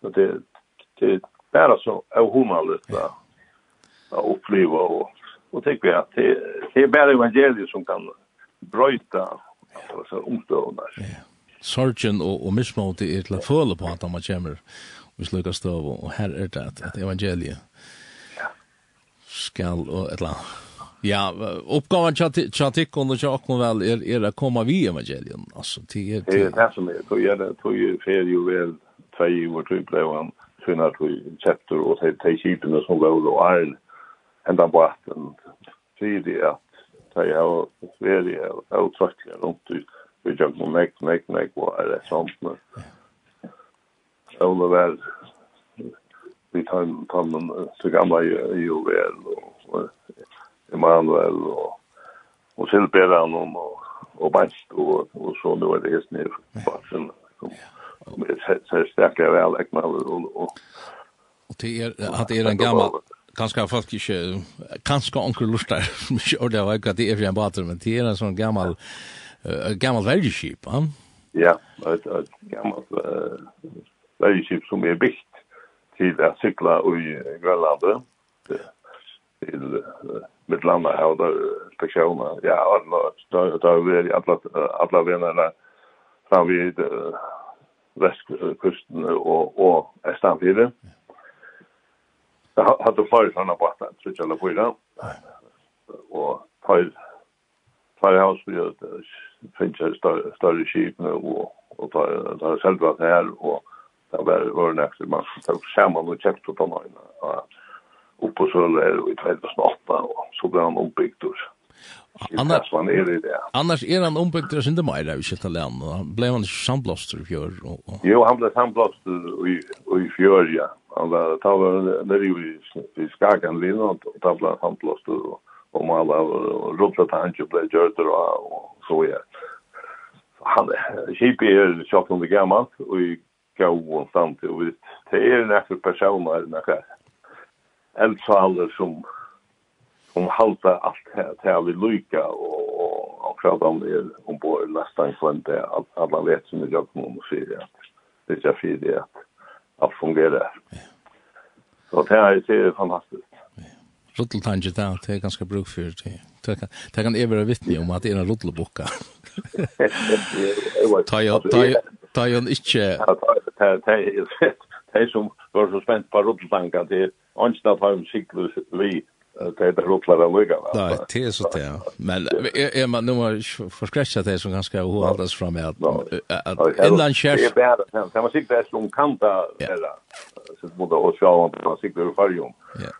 så, det, det er bare så avhumalet å oppleve, og, og tenker jeg at det, det er bare evangeliet som kan brøyta altså, omstående. Ja. Sorgen og, og mismåte er til å føle på at man kommer og slukker støv, og her er det at, at evangeliet skal, og et eller annet Ja, uppgåvan tjatikon och tjakon väl är, är att komma vid evangelien. Alltså, det är det. Det är som är. Då är det, då är det ju väl två i vår tryggblåan, finna till chapter och till, till kipen som går och är ända på vatten. Det är det att det är väldigt otröttliga runt i Vi jag må nek, nek, nek, vad är det sånt nu? det väl, vi tar en så gamla ju väl och Emanuel og, og Silberan og, og Banst og, og så nu er det helt ned på som, som er så sterkere velekna og, og, og til er, at det er en gammal kanskje folk ikke, kanskje onkel lustar som *laughs* ikke ordet av hva det er for en bater, men det er en sånn gammal uh, gammal vergeskip, ja? Ja, ett et gammalt uh, vägskip som är byggt till att cykla i Grönland till uh, mitt landa här och inspektioner. Ja, då då vi alla alla vännerna fram vid västkusten och och Estanfjärden. Jag hade flera sådana båtar, så jag la på idag. Och tar tar hus vi att finns ett större skip nu och och tar tar själva det här och där var var nästa man tog samman och checkade på några oppe på Sølver i 2008, og så ble han ombygd. Annars, er det, ja. annars er han ombygd til Sinde Meira i Kjettaland, og han ble han ikke samblåster i fjør. Og, og... Jo, han ble sandblåster i, i fjør, ja. Han ble, ta var nere i, i Skagen linjen, og ta ble sandblåster, og, og maler, og, og ropet han ikke ble gjørt, og, og så, ja. Han, Kipi er 17 gammalt, og i gav og stand, og det er nekker personer, nekker eldsaler som som halta allt här till vi lycka och och prata om det om på nästan kvante att alla vet som jag kommer att säga att det är fint det att fungera. Så det här är fantastiskt. Rotteltange där, det är ganska bruk för det. Det kan även vara vittne om att det är en rottelbocka. Ta *laughs* jag, ta jag, ta jag inte... Det ta som var så spent på rullstanga til åndsna på en sikkel vi det där rullar det lugga va. Det er så det. ja. Men er, er man nå må jeg forskrekja det som ganske hovaldas fra meg, at, at innan kjærs... Det är bättre. Det var sikt bäst om kanta eller så mode och så på sikt det för ju. Ja.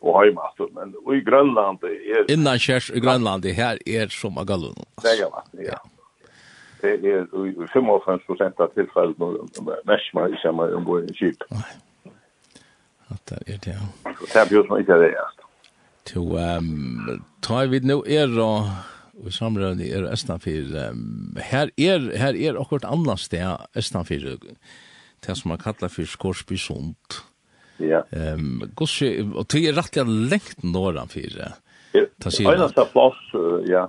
Och hemma så men i Grönland är Innan kjærs i Grønland, det her er som agalun. Det är ja. Det är 95 av tillfällen mest man i samma ombord i skip. Nej. At det er det, ja. Det er bjørn man ikke er det, ja. To, ta vi nå er og og samrøvende er Østnafyr. Her er, her er akkurat annet sted Østnafyr, det som man kallar for Skorsbysund. Ja. Um, gosse, og det er rettelig lengt norran for Ta sig. Ja, det plass, ja.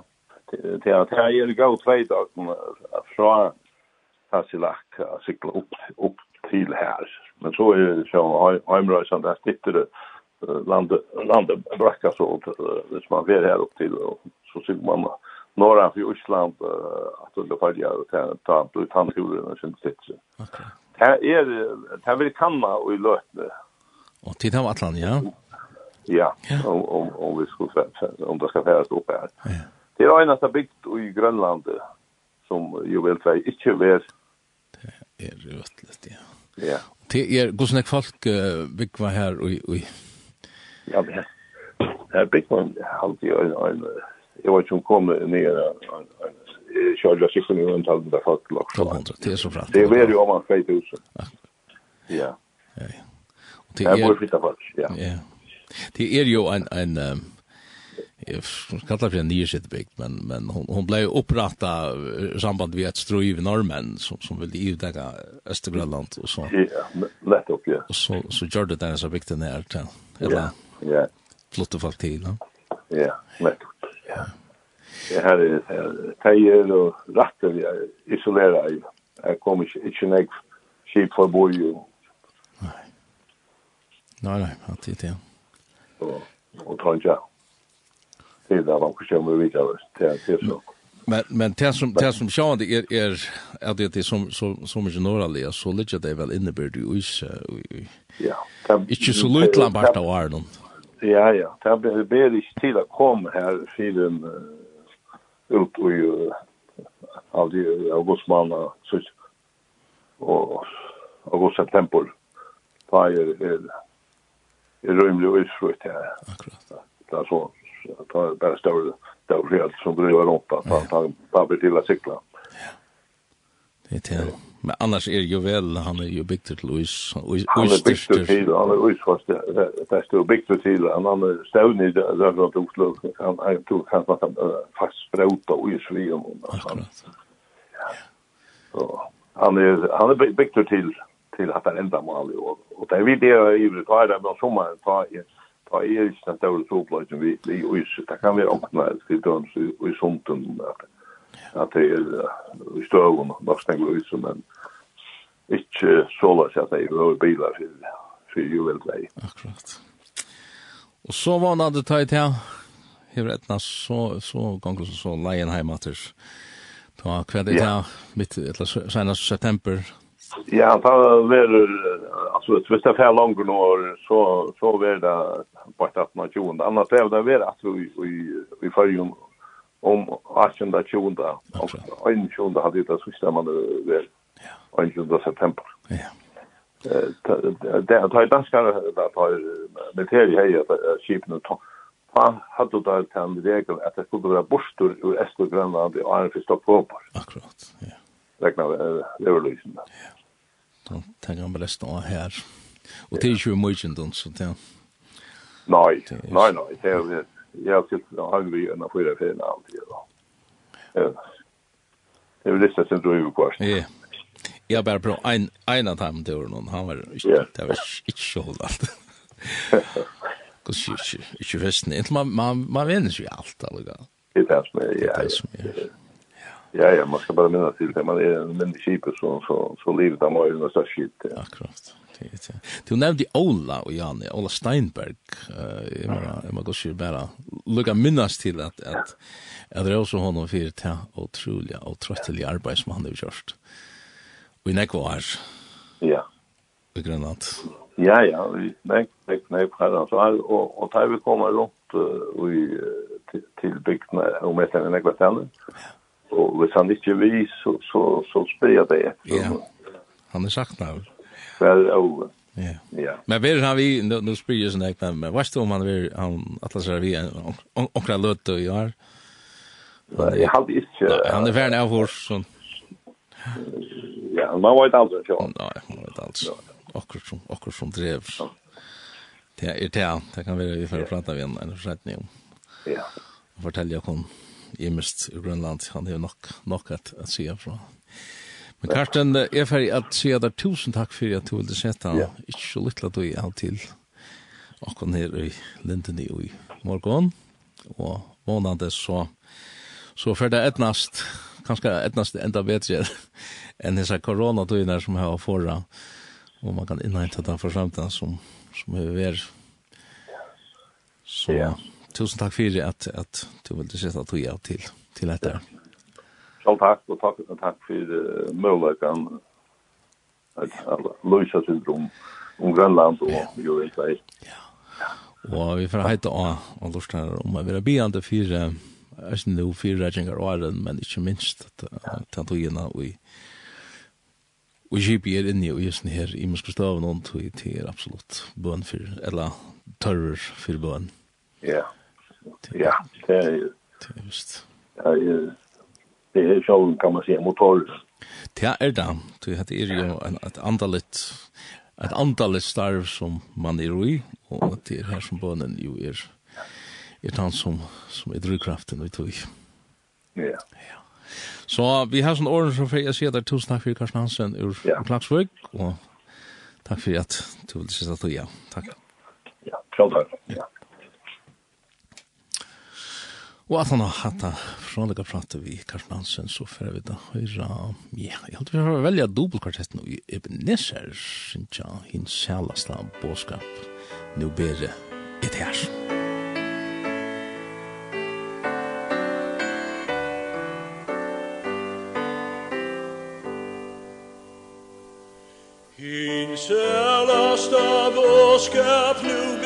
Det er det er gå två dagar fra Tasilak, sykla upp upp til her. Men så är det så hemrörelsen där sitter det landet landet bracka så det som man ver här upp till och så sig man norra för Island att det följa och ta ta ut han skulle den sen sitter. Okej. Här är det vill kamma och i lötne. Och till dem Atlant, ja. Ja, om om om vi skulle säga om det ska färdas upp här. Ja. Det är en av byggt i Grönland som ju vill säga inte vär. Det är rötligt, ja. Ja. Det er hvordan er folk bygva her og og Ja, men har. Her one halt i ein Jeg var ikke kom ned en kjørla sikkert i rundt halden der folk lagt. 1200, det er så bra. Det er jo om man 2000. Ja. Ja, ja. Og det er... Jeg bor flytta folk, ja. Ja. Det er jo en, en, jag kallar för en nyersättbygd men men hon hon blev upprätta i samband med ett ströj i norrmän som som ville utdäcka Östergrönland och så. Ja, lätt upp ja. Och så så gör det där så viktigt när till. Eller ja. Flott folk till. Ja, lätt upp. Ja. Det här är tejer och ratter isolera i. Jag kommer inte näck skip för boy. Nej. Nej, nej, att det är det. Och och jag till av och kommer vi vidare till till så. Men men det som det som sjön det är är att det är som som som mycket norrliga så ligger det väl inne bör du is ja. Det- Inte så lite lampart av Arnon. Ja ja, det blir det inte till att komma här filmen ut och ju av de augustmanna så och august september fire är är rymlig utfrukt här. Akkurat. Det är så ta bara större då helt som driver runt att han tar papper till att cykla. Det är Men annars är ju väl han är ju byggt till Louis och han är bikt till han är Louis fast det står byggt till han han är stånd i där att Oslo. Han han tog han fast fast sprota och ju svim Så han är han är bikt till till att han ända mål och och det vi det i det där med sommaren ta ett ta er ikke den større soplagen vi, vi yser. Det kan være åkna til døms i, i sumten, at det er i støvun, nok tenker yser, men ikke så at det er over bilar for, for juvelvei. Akkurat. Og så var det det tøyt her, hever etna så, så ganger så, så leien heimater. Ta kvad kvedet her, mitt, eller senast september, Ja, ta, tar verur alltså hvis det är långt nu så så blir det på att man tjuen annars är det väl att vi vi vi får ju om 18 tjuen där och en tjuen hade det så man det väl. En tjuen september. Ja. Det har tagit danska där tar med teori här att skipen han hade då den regeln att det skulle vara borstor ur Östergrönland i Arnfist och Akkurat, ja. Räkna överlysen. Ja då tänker han bara stå här. Och det är ju mycket dumt så det. Nej, nei, nei. det är jag ska ha vi enn å för en alltid då. Det är lite sen då ju kvar. Ja. Jag bara på en en av dem då någon han var det var inte så hållt. Och så så så festen. Man man man vänner ju allt alltså. Det er det som er, Det ja, är. Ja. Ja, ja, man ska bara minna till det. man är en mindre kip så, så, så livet av var ju något större skit. Ja. Akkurat. Du nämnde Ola och Janne, Ola Steinberg. Eh, jag menar, jag menar, jag bara lukka minnas till att, att, att det är också honom för det här otroliga och tröttliga arbete som han har gjort. Och i nekva år. Ja. I Grönland. Ja, ja, vi nek, nek, nek, herran, så her, og, og tar vi kommer rundt uh, i, til, til bygdene, og med seg nekva stedene. Ja Og hvis han ikke vis så, så, så spør jeg det. Ja, han är saknar. Väl, ja. Ja. Ja. Men vet han vi nu, nu spyr ju såna men men vad står han vi han att läsa vi onkel Lotto i år. jeg hadde ikke. han är värn av oss så. Ja, man vet aldrig ja. Nej, man vet aldrig. Akkurat som akkurat som drev. Det är det, det kan vi ju för prata vi en en försättning om. Ja. Fortälja kom i mest i Grönland. Han har nok, nok at, at se fra. Men Karsten, jeg ferdig at se der tusen takk for at du ville sette han. Ja. Ikke så lyttelig at du er til åkken her i Linden i morgen. Og månande så, så fer det etnast, kanskje etnast enda bedre enn disse koronatøyene som har foran. Og man kan innhente det for samtidig som, som er vært. Så, ja tusen takk for at, at du ville sette tog av til, til dette. Selv takk, og takk, og takk for uh, muligheten at løse syndrom om, Grønland og ja. USA. Ja. Og vi får heita av og lortene om å være biande fire er sin noe fire retninger og æren, men ikke minst at han tog inn og Og GP er inne i just her i muske staven og tog til absolutt bøn for, eller tørrer for bøn. Ja. Yeah. Ja, det er. Det är just. Ja, det er själv kan man säga motor. Det är det. Det jo en et andaligt et andaligt starv som man er i og det er her som bønnen jo er er han som som er drivkraften og tog. Ja. Ja. Så vi har sånn orden som jeg sier der, tusen takk for Karsten Hansen ur ja. Klagsvøk, og takk for at du ville sätta till ja. Takk. Ja, själv tack. Ja. Og at han har hatt det frånlega pratet vi Karsten Hansen, så får vi da høyra, ja, jeg halte vi har velja dobbeltkvartetten i Ebenezer, synes jeg, hins sjalasta båskap, nu bere et her. Hins sjalasta båskap, nu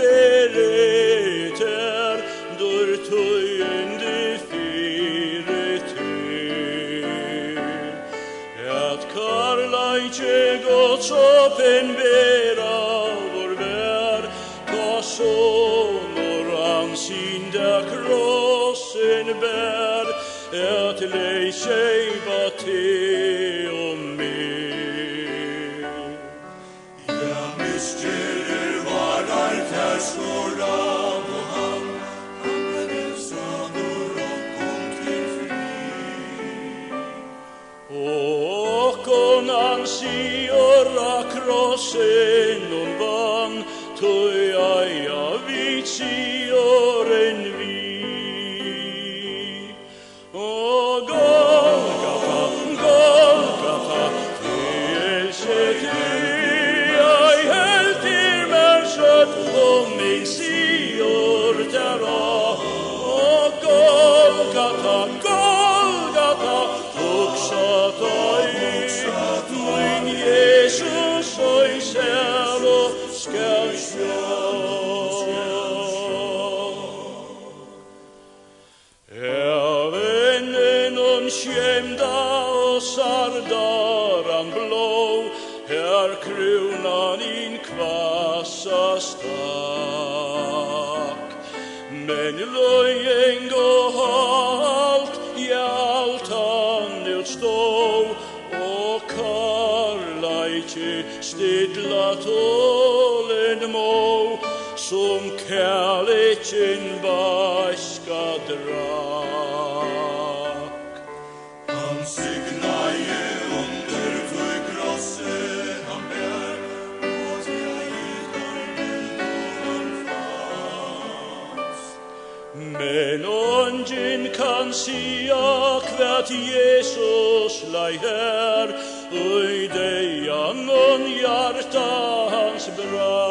sopen vera vår vär Ta sonor han synda krossen bär. Ett lej sig Ekin başka drak. Han signaje under för krossen han bär Och träget armen och han fast Men ongen kan sia kvärt Jesus lei her Ui deian on hjarta hans brak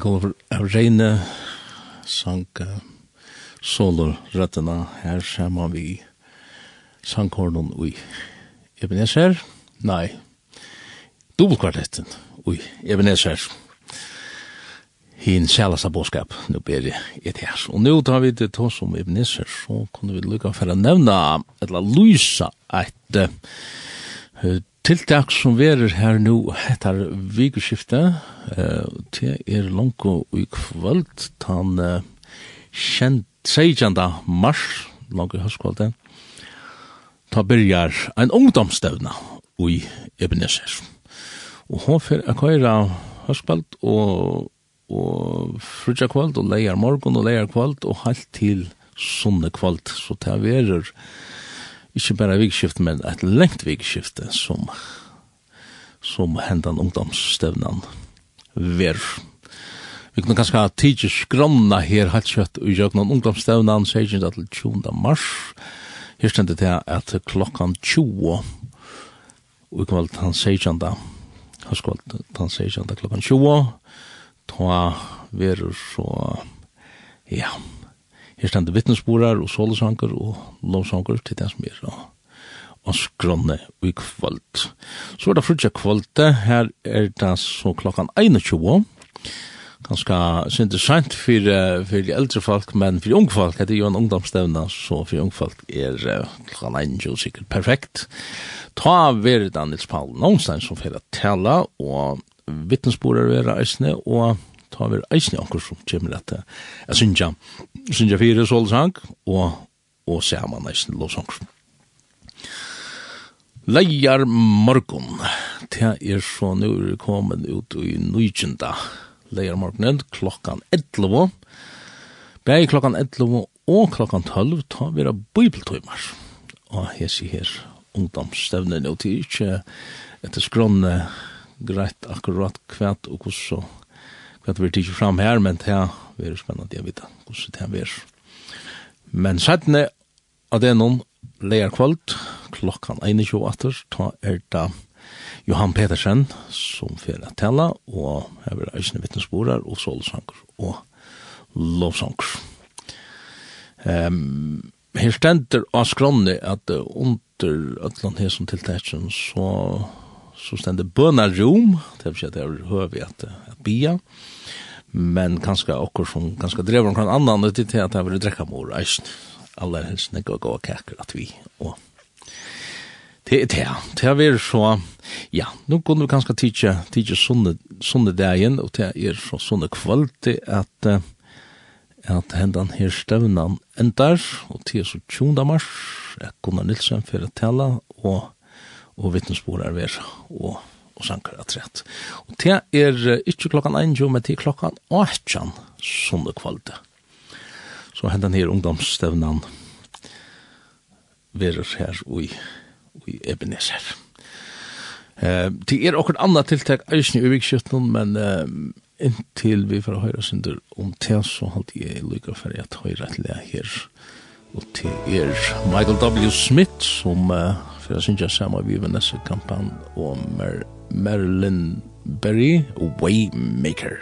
kommer av Reine, sang solorøttene. Her ser man vi sangkornen i Ebenezer. Nei, dobbeltkvartetten i Ebenezer. Hin sjælasta båskap, nu ber jeg et her. Og nu tar vi det to som Ebenezer, så kunne vi lukka for å nevna, eller lysa et uh, Tiltak som verer her nu etter vikeskiftet, uh, til er langko i kvöld, tan uh, kjent 16. mars, langt i høstkvöldet, ta byrjar ein ungdomstevna i Ebenezer. Og hon fyrir a køyra høstkvöld og, og frutja kvöld og leir morgon og leir kvöld og halt til sunne kvöld, så ta verer høstkvald ikke bare vikskift, men et lengt vikskift som, som hendan ungdomsstevnan ver. Vi kunne kanskje ha tidsi skronna her halt kjøtt og gjøk noen ungdomsstevnan 16. til 20. mars. Her stendet det at klokkan 20 og kvalt han 16. Han skvalt han 16. klokkan 20 ta verur så ja, her stande vittnesborar og solsanker og lovsanker til den som er og, og skronne i kvöld. Så er det frutja kvölde, her er det så klokkan 21, ganska synd sent for för eldre folk men for unge folk det er jo en ungdomsstävna så for unge folk är klokken en jo sikkert perfekt. Ta ver Daniels Paul någonstans som för att tala och vittnesbörd är reisne och ta ver eisne också som kommer att jag syns Synja fire solsang og, og saman nesten lovsang. Leier morgon, det er så nu kommet ut i nøytjenta. Leier morgonen klokkan 11, Bæg klokkan 11 og klokkan 12 ta vera bibeltøymar. Og her sier her ungdomsstevnen, og det er ikke etter skrånne greit akkurat kvært og hvordan kvært vi tidsi fram her, men det er Det er spennende vita vite hvordan det er. Men sættene av det noen leir kvöld, klokkan 21, ta er da Johan Petersen som fyrir at tala, og her vil eisne vittnesporar og solsanker og lovsanker. Um, her stender av skronni at under Øtland her som tiltetsen så, så stender bønarom, det vil si at det er høy at, at bia, men kanskje okkur som kanskje drever noen annan ut til at jeg vil drekka mor eisen aller helst nekka gå og kaker at vi og det er det det er vi så ja, nå kunne vi kanskje tidsje tidsje sunne, sunne dagen og det er så sunne kvalt at uh, at hendan her stevnan endar og til så tjunda mars Gunnar Nilsen for å tala og, og vittnesbord er og og sankar at rett. Og det er ikke klokkan 1, jo, men det er klokkan 8, sånne kvalde. Så hendan her ungdomsstevnan verer her og i, og i Ebenezer. Eh, det er okkur anna tiltak eisen i uvikskjøttenen, men eh, inntil vi får høyra synder om det, så halte jeg lykke for at høyra til det her. Og det er Michael W. Smith som uh, fyrir syndja saman vi Vanessa Kampan og Mer Marilyn Berry, Waymaker. Waymaker.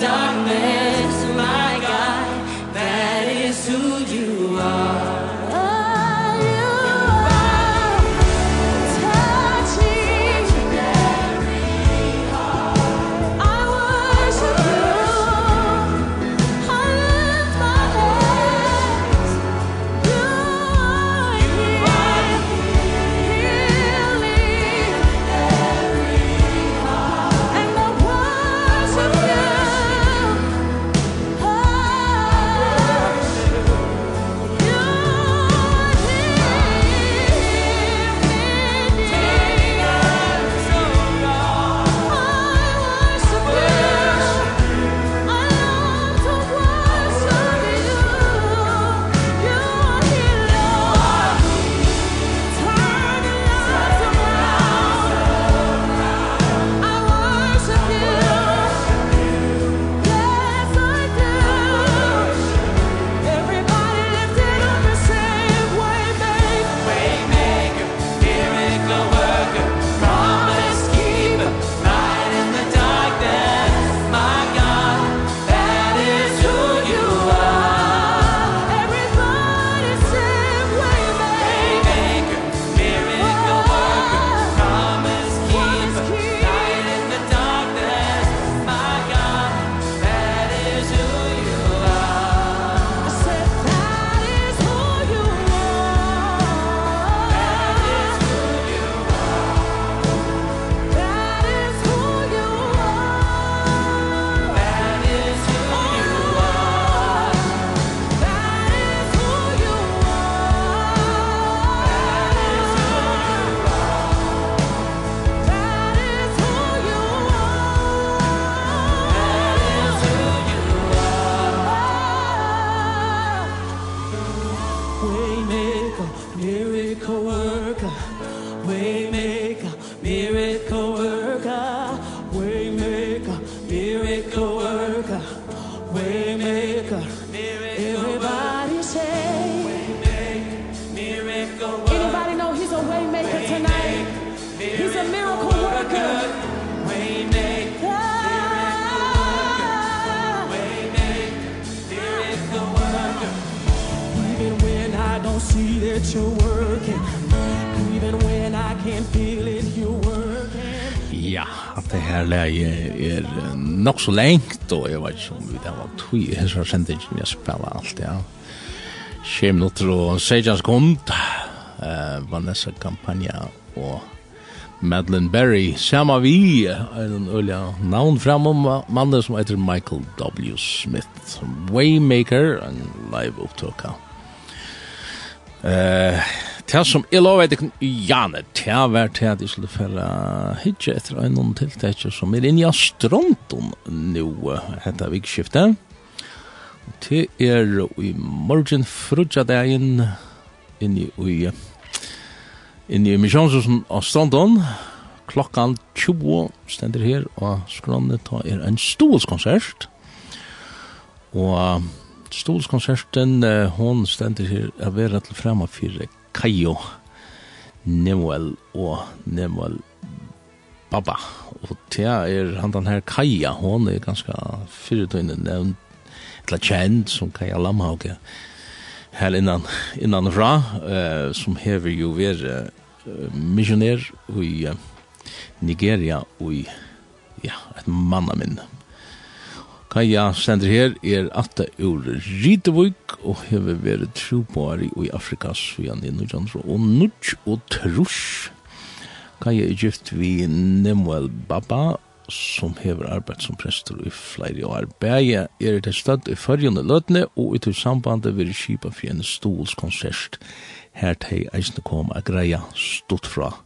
darkness see that you're working Even when I can't feel it, you're working Ja, at det her leie er nok så lengt, og jeg vet ikke om vi det var tog i hessar sendingen jeg spela alt, ja. Kjem minutter og sejan sekund, uh, Vanessa Campagna og Madeline Berry, sama vi, en ølja navn framom, mannen som heter Michael W. Smith, Waymaker, en live opptøkka. Eh, det som jeg lovet ikke i Jane, det var til at jeg skulle fære hitje etter en noen tiltak som er inne i Astronton nå, heter vikskiftet. Det er i morgen frutja dagen inne i inne i misjonshusen Astronton. Klokkan 20 stender her, og skrannet er en stolskonsert. Og Stolskonserten, hon stender her av vera til frema for Kajo, Nemuel og Nemuel Baba. Og tja er han den her Kaja, hon er ganske fyrirtøyne nevnt, eller kjent som Kaja Lamhauke, her innan, innanfra, uh, som hever jo være uh, missionær i uh, Nigeria og i ja, et mannaminne. Kaja sender her er atta ur Ritevuk og hever vært trobar i Afrika svian i Nujandro og Nuj og Trush. Kaja er gift vi Nemuel Baba som hever arbeid som prester i flere år. Bæja er til stad i førjende løtene og i sambandet vil kipa for en stolskonsert her til eisne kom a greia stått fra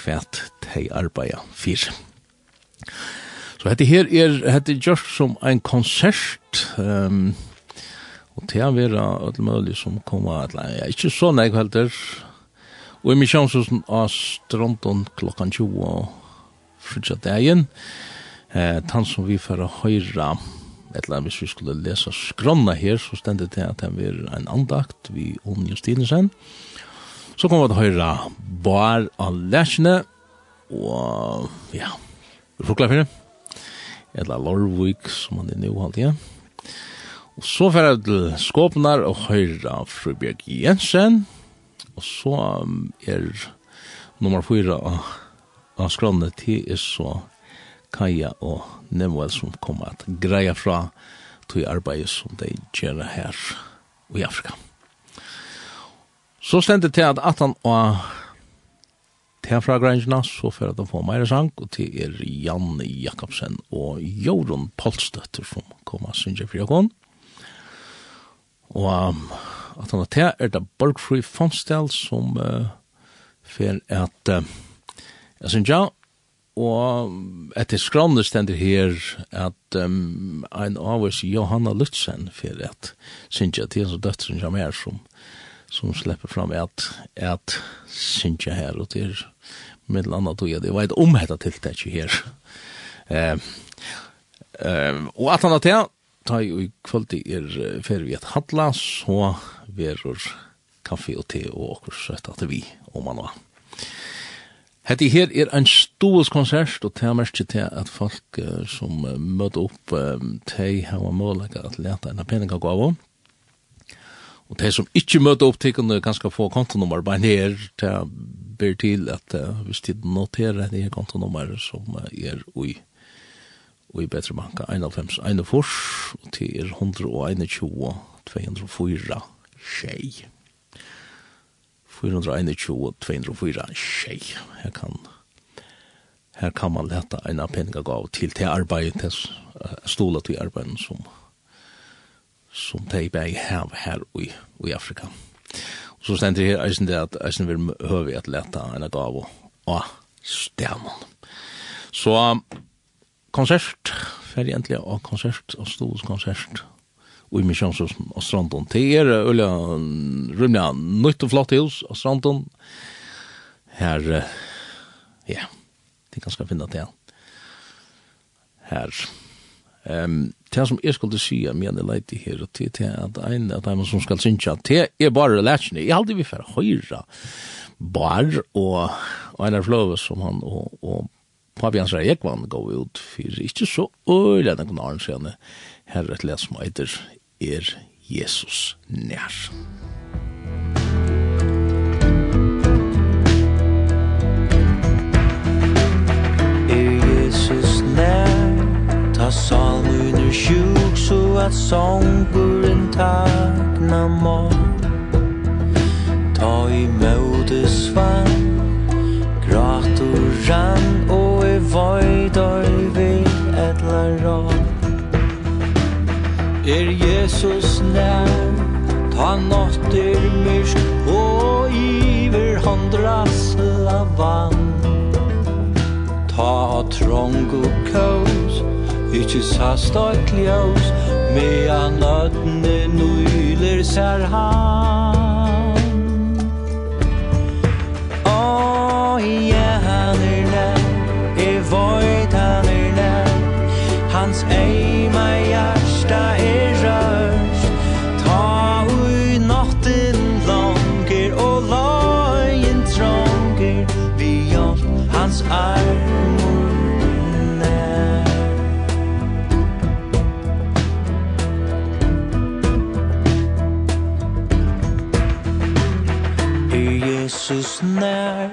kvært til arbeida fyr. Så hette her er, hette just som en konsert, um, og til å vera alt mulig som koma, eller ja, ikkje så nek heldur, og i min kjønnshusen av Stronton klokkan 20 og frutja dagen, eh, tann som vi får høyra, eller hvis vi skulle lesa skronna her, så stendet det at det var en andakt vi om Justinesen, Så kommer vi til å høre Bar av Læsjene, og ja, vi får klare for det eller Lorvik, som han er nå alltid. ja. Og så fer jeg til Skåpnar og høyra Frøbjørg Jensen, og så er nummer fyra av, av skrannet til er så Kaja og Nemuel som kommer at greia fra til arbeidet som de gjør her i Afrika. Så stendte til at 18 og til fragrangene, så får jeg få mer sang, og til er Janne Jakobsen og Jorun Polstøtter som kommer synger for Jakon. Og um, at han er til er det Borgfri Fonstel som uh, fer at uh, jeg synger, og etter skrande stender her at um, en av oss Johanna Lutzen fer at synger til en som døtteren som er som som släpper fram att att synja här och det är med til andre tog, det vet om dette tilltäck her. Eh, eh, och att han att jag ta ju kvöld er fer vi att handla, så verur kaffe og te og okkur så att vi, om man var. Hette her er ein stor konsert, og tær mest til at folk uh, som uh, møter opp, um, tei hava mulighet at leta ein penning av. Og de som ikke møter opp, de kan få kontonummer bare ned, de ber til at uh, hvis de noterer det her kontonummer som er ui ui bedre banka 91, fors og til er 121, 204, tjej. 421, 204, tjei Her kan, her kan man leta en av penninga gav til til arbeid, til stola til arbeid som, som de bæg hev her i, i Afrika. Så stendur her eisen det at eisen vil høve at leta en et av og stemmen. Så konsert, ferdig endelig av konsert, av stos konsert, og i misjonshusen av stranden. Det er øyla rymlig nytt og flott hus av stranden. Her, ja, det kan skal finne til. Her, Ehm det som jeg skulle si om jeg leite her og til at en av dem som skal synge det er bare lærkene jeg aldri vil for høyre bar og, og en av fløve som han og, og Papi hans reik gå han gav ut for ikke så øyla den kunne arne seg her et les som heter er Jesus nær? Er Jesus nær? Ta sa er sjuk så att sånguren takna må Ta i møte svann Grator rann og er voidar vi etla rå Er Jesus nær Ta nåttir myrsk og iver håndras lavann Ta trång og kål Ikki sast eitt ljós Mean nøttene nøyler ser han Åh, ja, han er nær E void han er nær Hans eima hjärsta er rørst Ta ui natten langer Og lagen Vi hjelp hans arm snær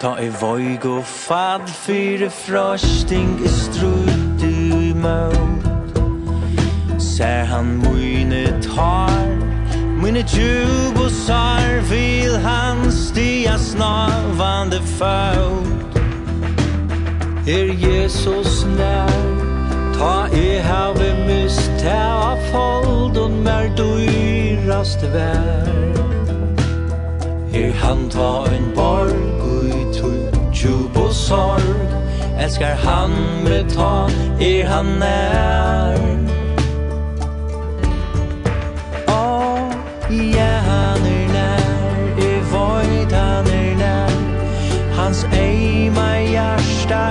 Ta i voig og fad Fyre frosting i strut i møt Ser han mine tar Mine tjub og sar Vil han stia snavande føt Er Jesus nær Ta i have mist Ta av foldon mer dyrast vær. Er han ta en borg Ui tog tjub og sorg Elskar han med ta er han nær. Å, ja han er nær Er void han er nær. Hans eima hjärsta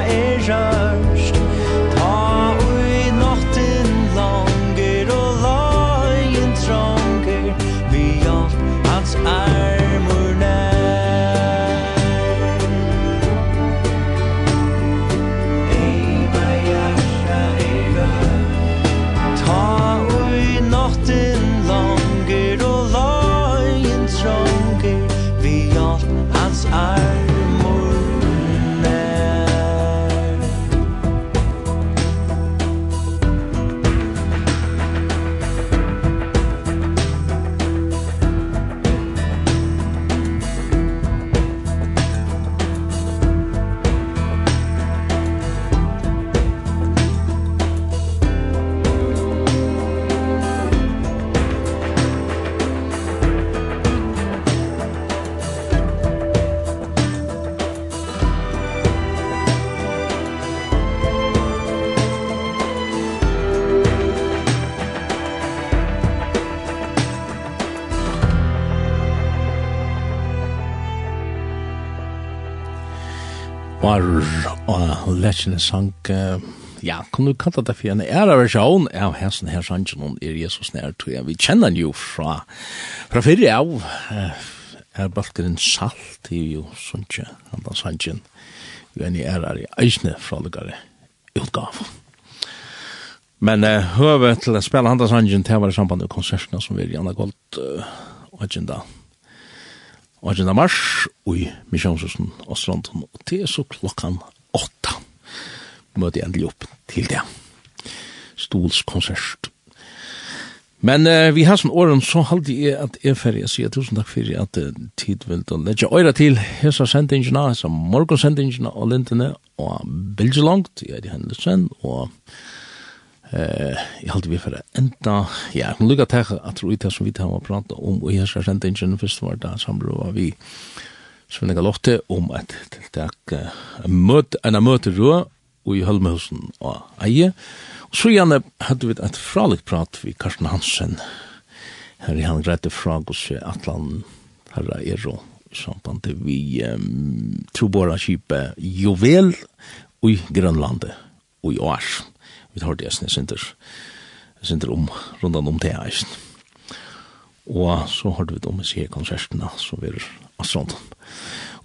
var og lesen sang ja, kan du kalla det for en æra versjon av hessen her sangen om er Jesus nær tog vi kjenner jo fra fra fyrir av er balkeren salt i jo sunnkje da sangen vi er i æra i eisne fra lukare utgav men uh, høve til å spela andan sangen til å være i samband med konsertene som vi er gjerne godt uh, agenda og en mars i Misjonshusen og Stranden, og det er så klokkan åtta. Møte endelig opp til det. Stolskonsert. Men uh, vi har sånn åren, så halde jeg at jeg ferdig, jeg sier tusen takk for at uh, tid vil da lette øyre til hessa sendingene, hessa morgonsendingene og lintene, og bildet langt, jeg er i hendelsen, og Eh, jag hade vi för enda. ja, hon lukar ta att tro det som vi tar och prata om och jag ska sända in den första var där som blev vi så några lotte om att tilltak möt en möte då och i Holmhusen och eje och så gärna hade vi ett fralikt prat vi Karsten Hansen här i han grätte fragos Atlant er är då samband vi um, tror bara kipe juvel i Grönlandet och i Års vi tar det jeg eisne jeg sinter om, rundan om det eisne. Og så har vi vidt om i sier konsertene, så vi er astrand.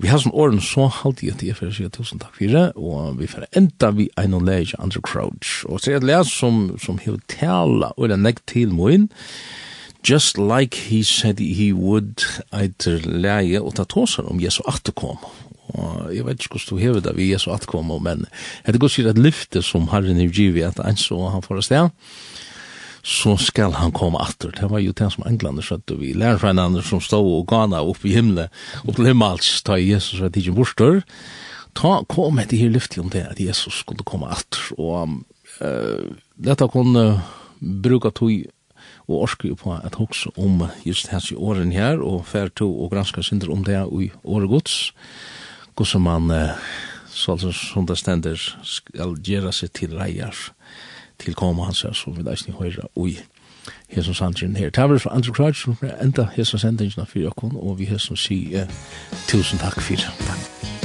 Vi har sånn åren så halvdig at jeg fyrir sier tusen takk for det, og vi får enda vi en og leis andre Crouch. Og så er det leis som, som hever tala, og det nekt til moin, just like he said he would, eitir leie, og ta tåsar om Jesu atterkom og jeg vet ikke hvordan du hever det vi er så atkommet, men det går sikkert et lyfte som Herren i givet at en så han får sted, så skal han komme atter. Det var jo det som englander skjøtte vi. Lærer fra en annen som stod og gana opp i himmelen, opp til himmels, ta Jesus rett tidsen borster. Ta, kom etter her lyftet om det, at Jesus skulle komme atter. Og uh, dette kunne bruka tog og orsker på at hoksa om just hans i åren her, og fær to og granska synder om det i åregods. gods hvordan man, så som det stender, skal gjøre seg til reier, til koma hans her, som vi da ikke høyre ui hesson sandrin her. Det var fra Andrew Crouch, som enda som sendingen av fyrir okkon, og vi hesson sier tusen takk fyrir. Takk.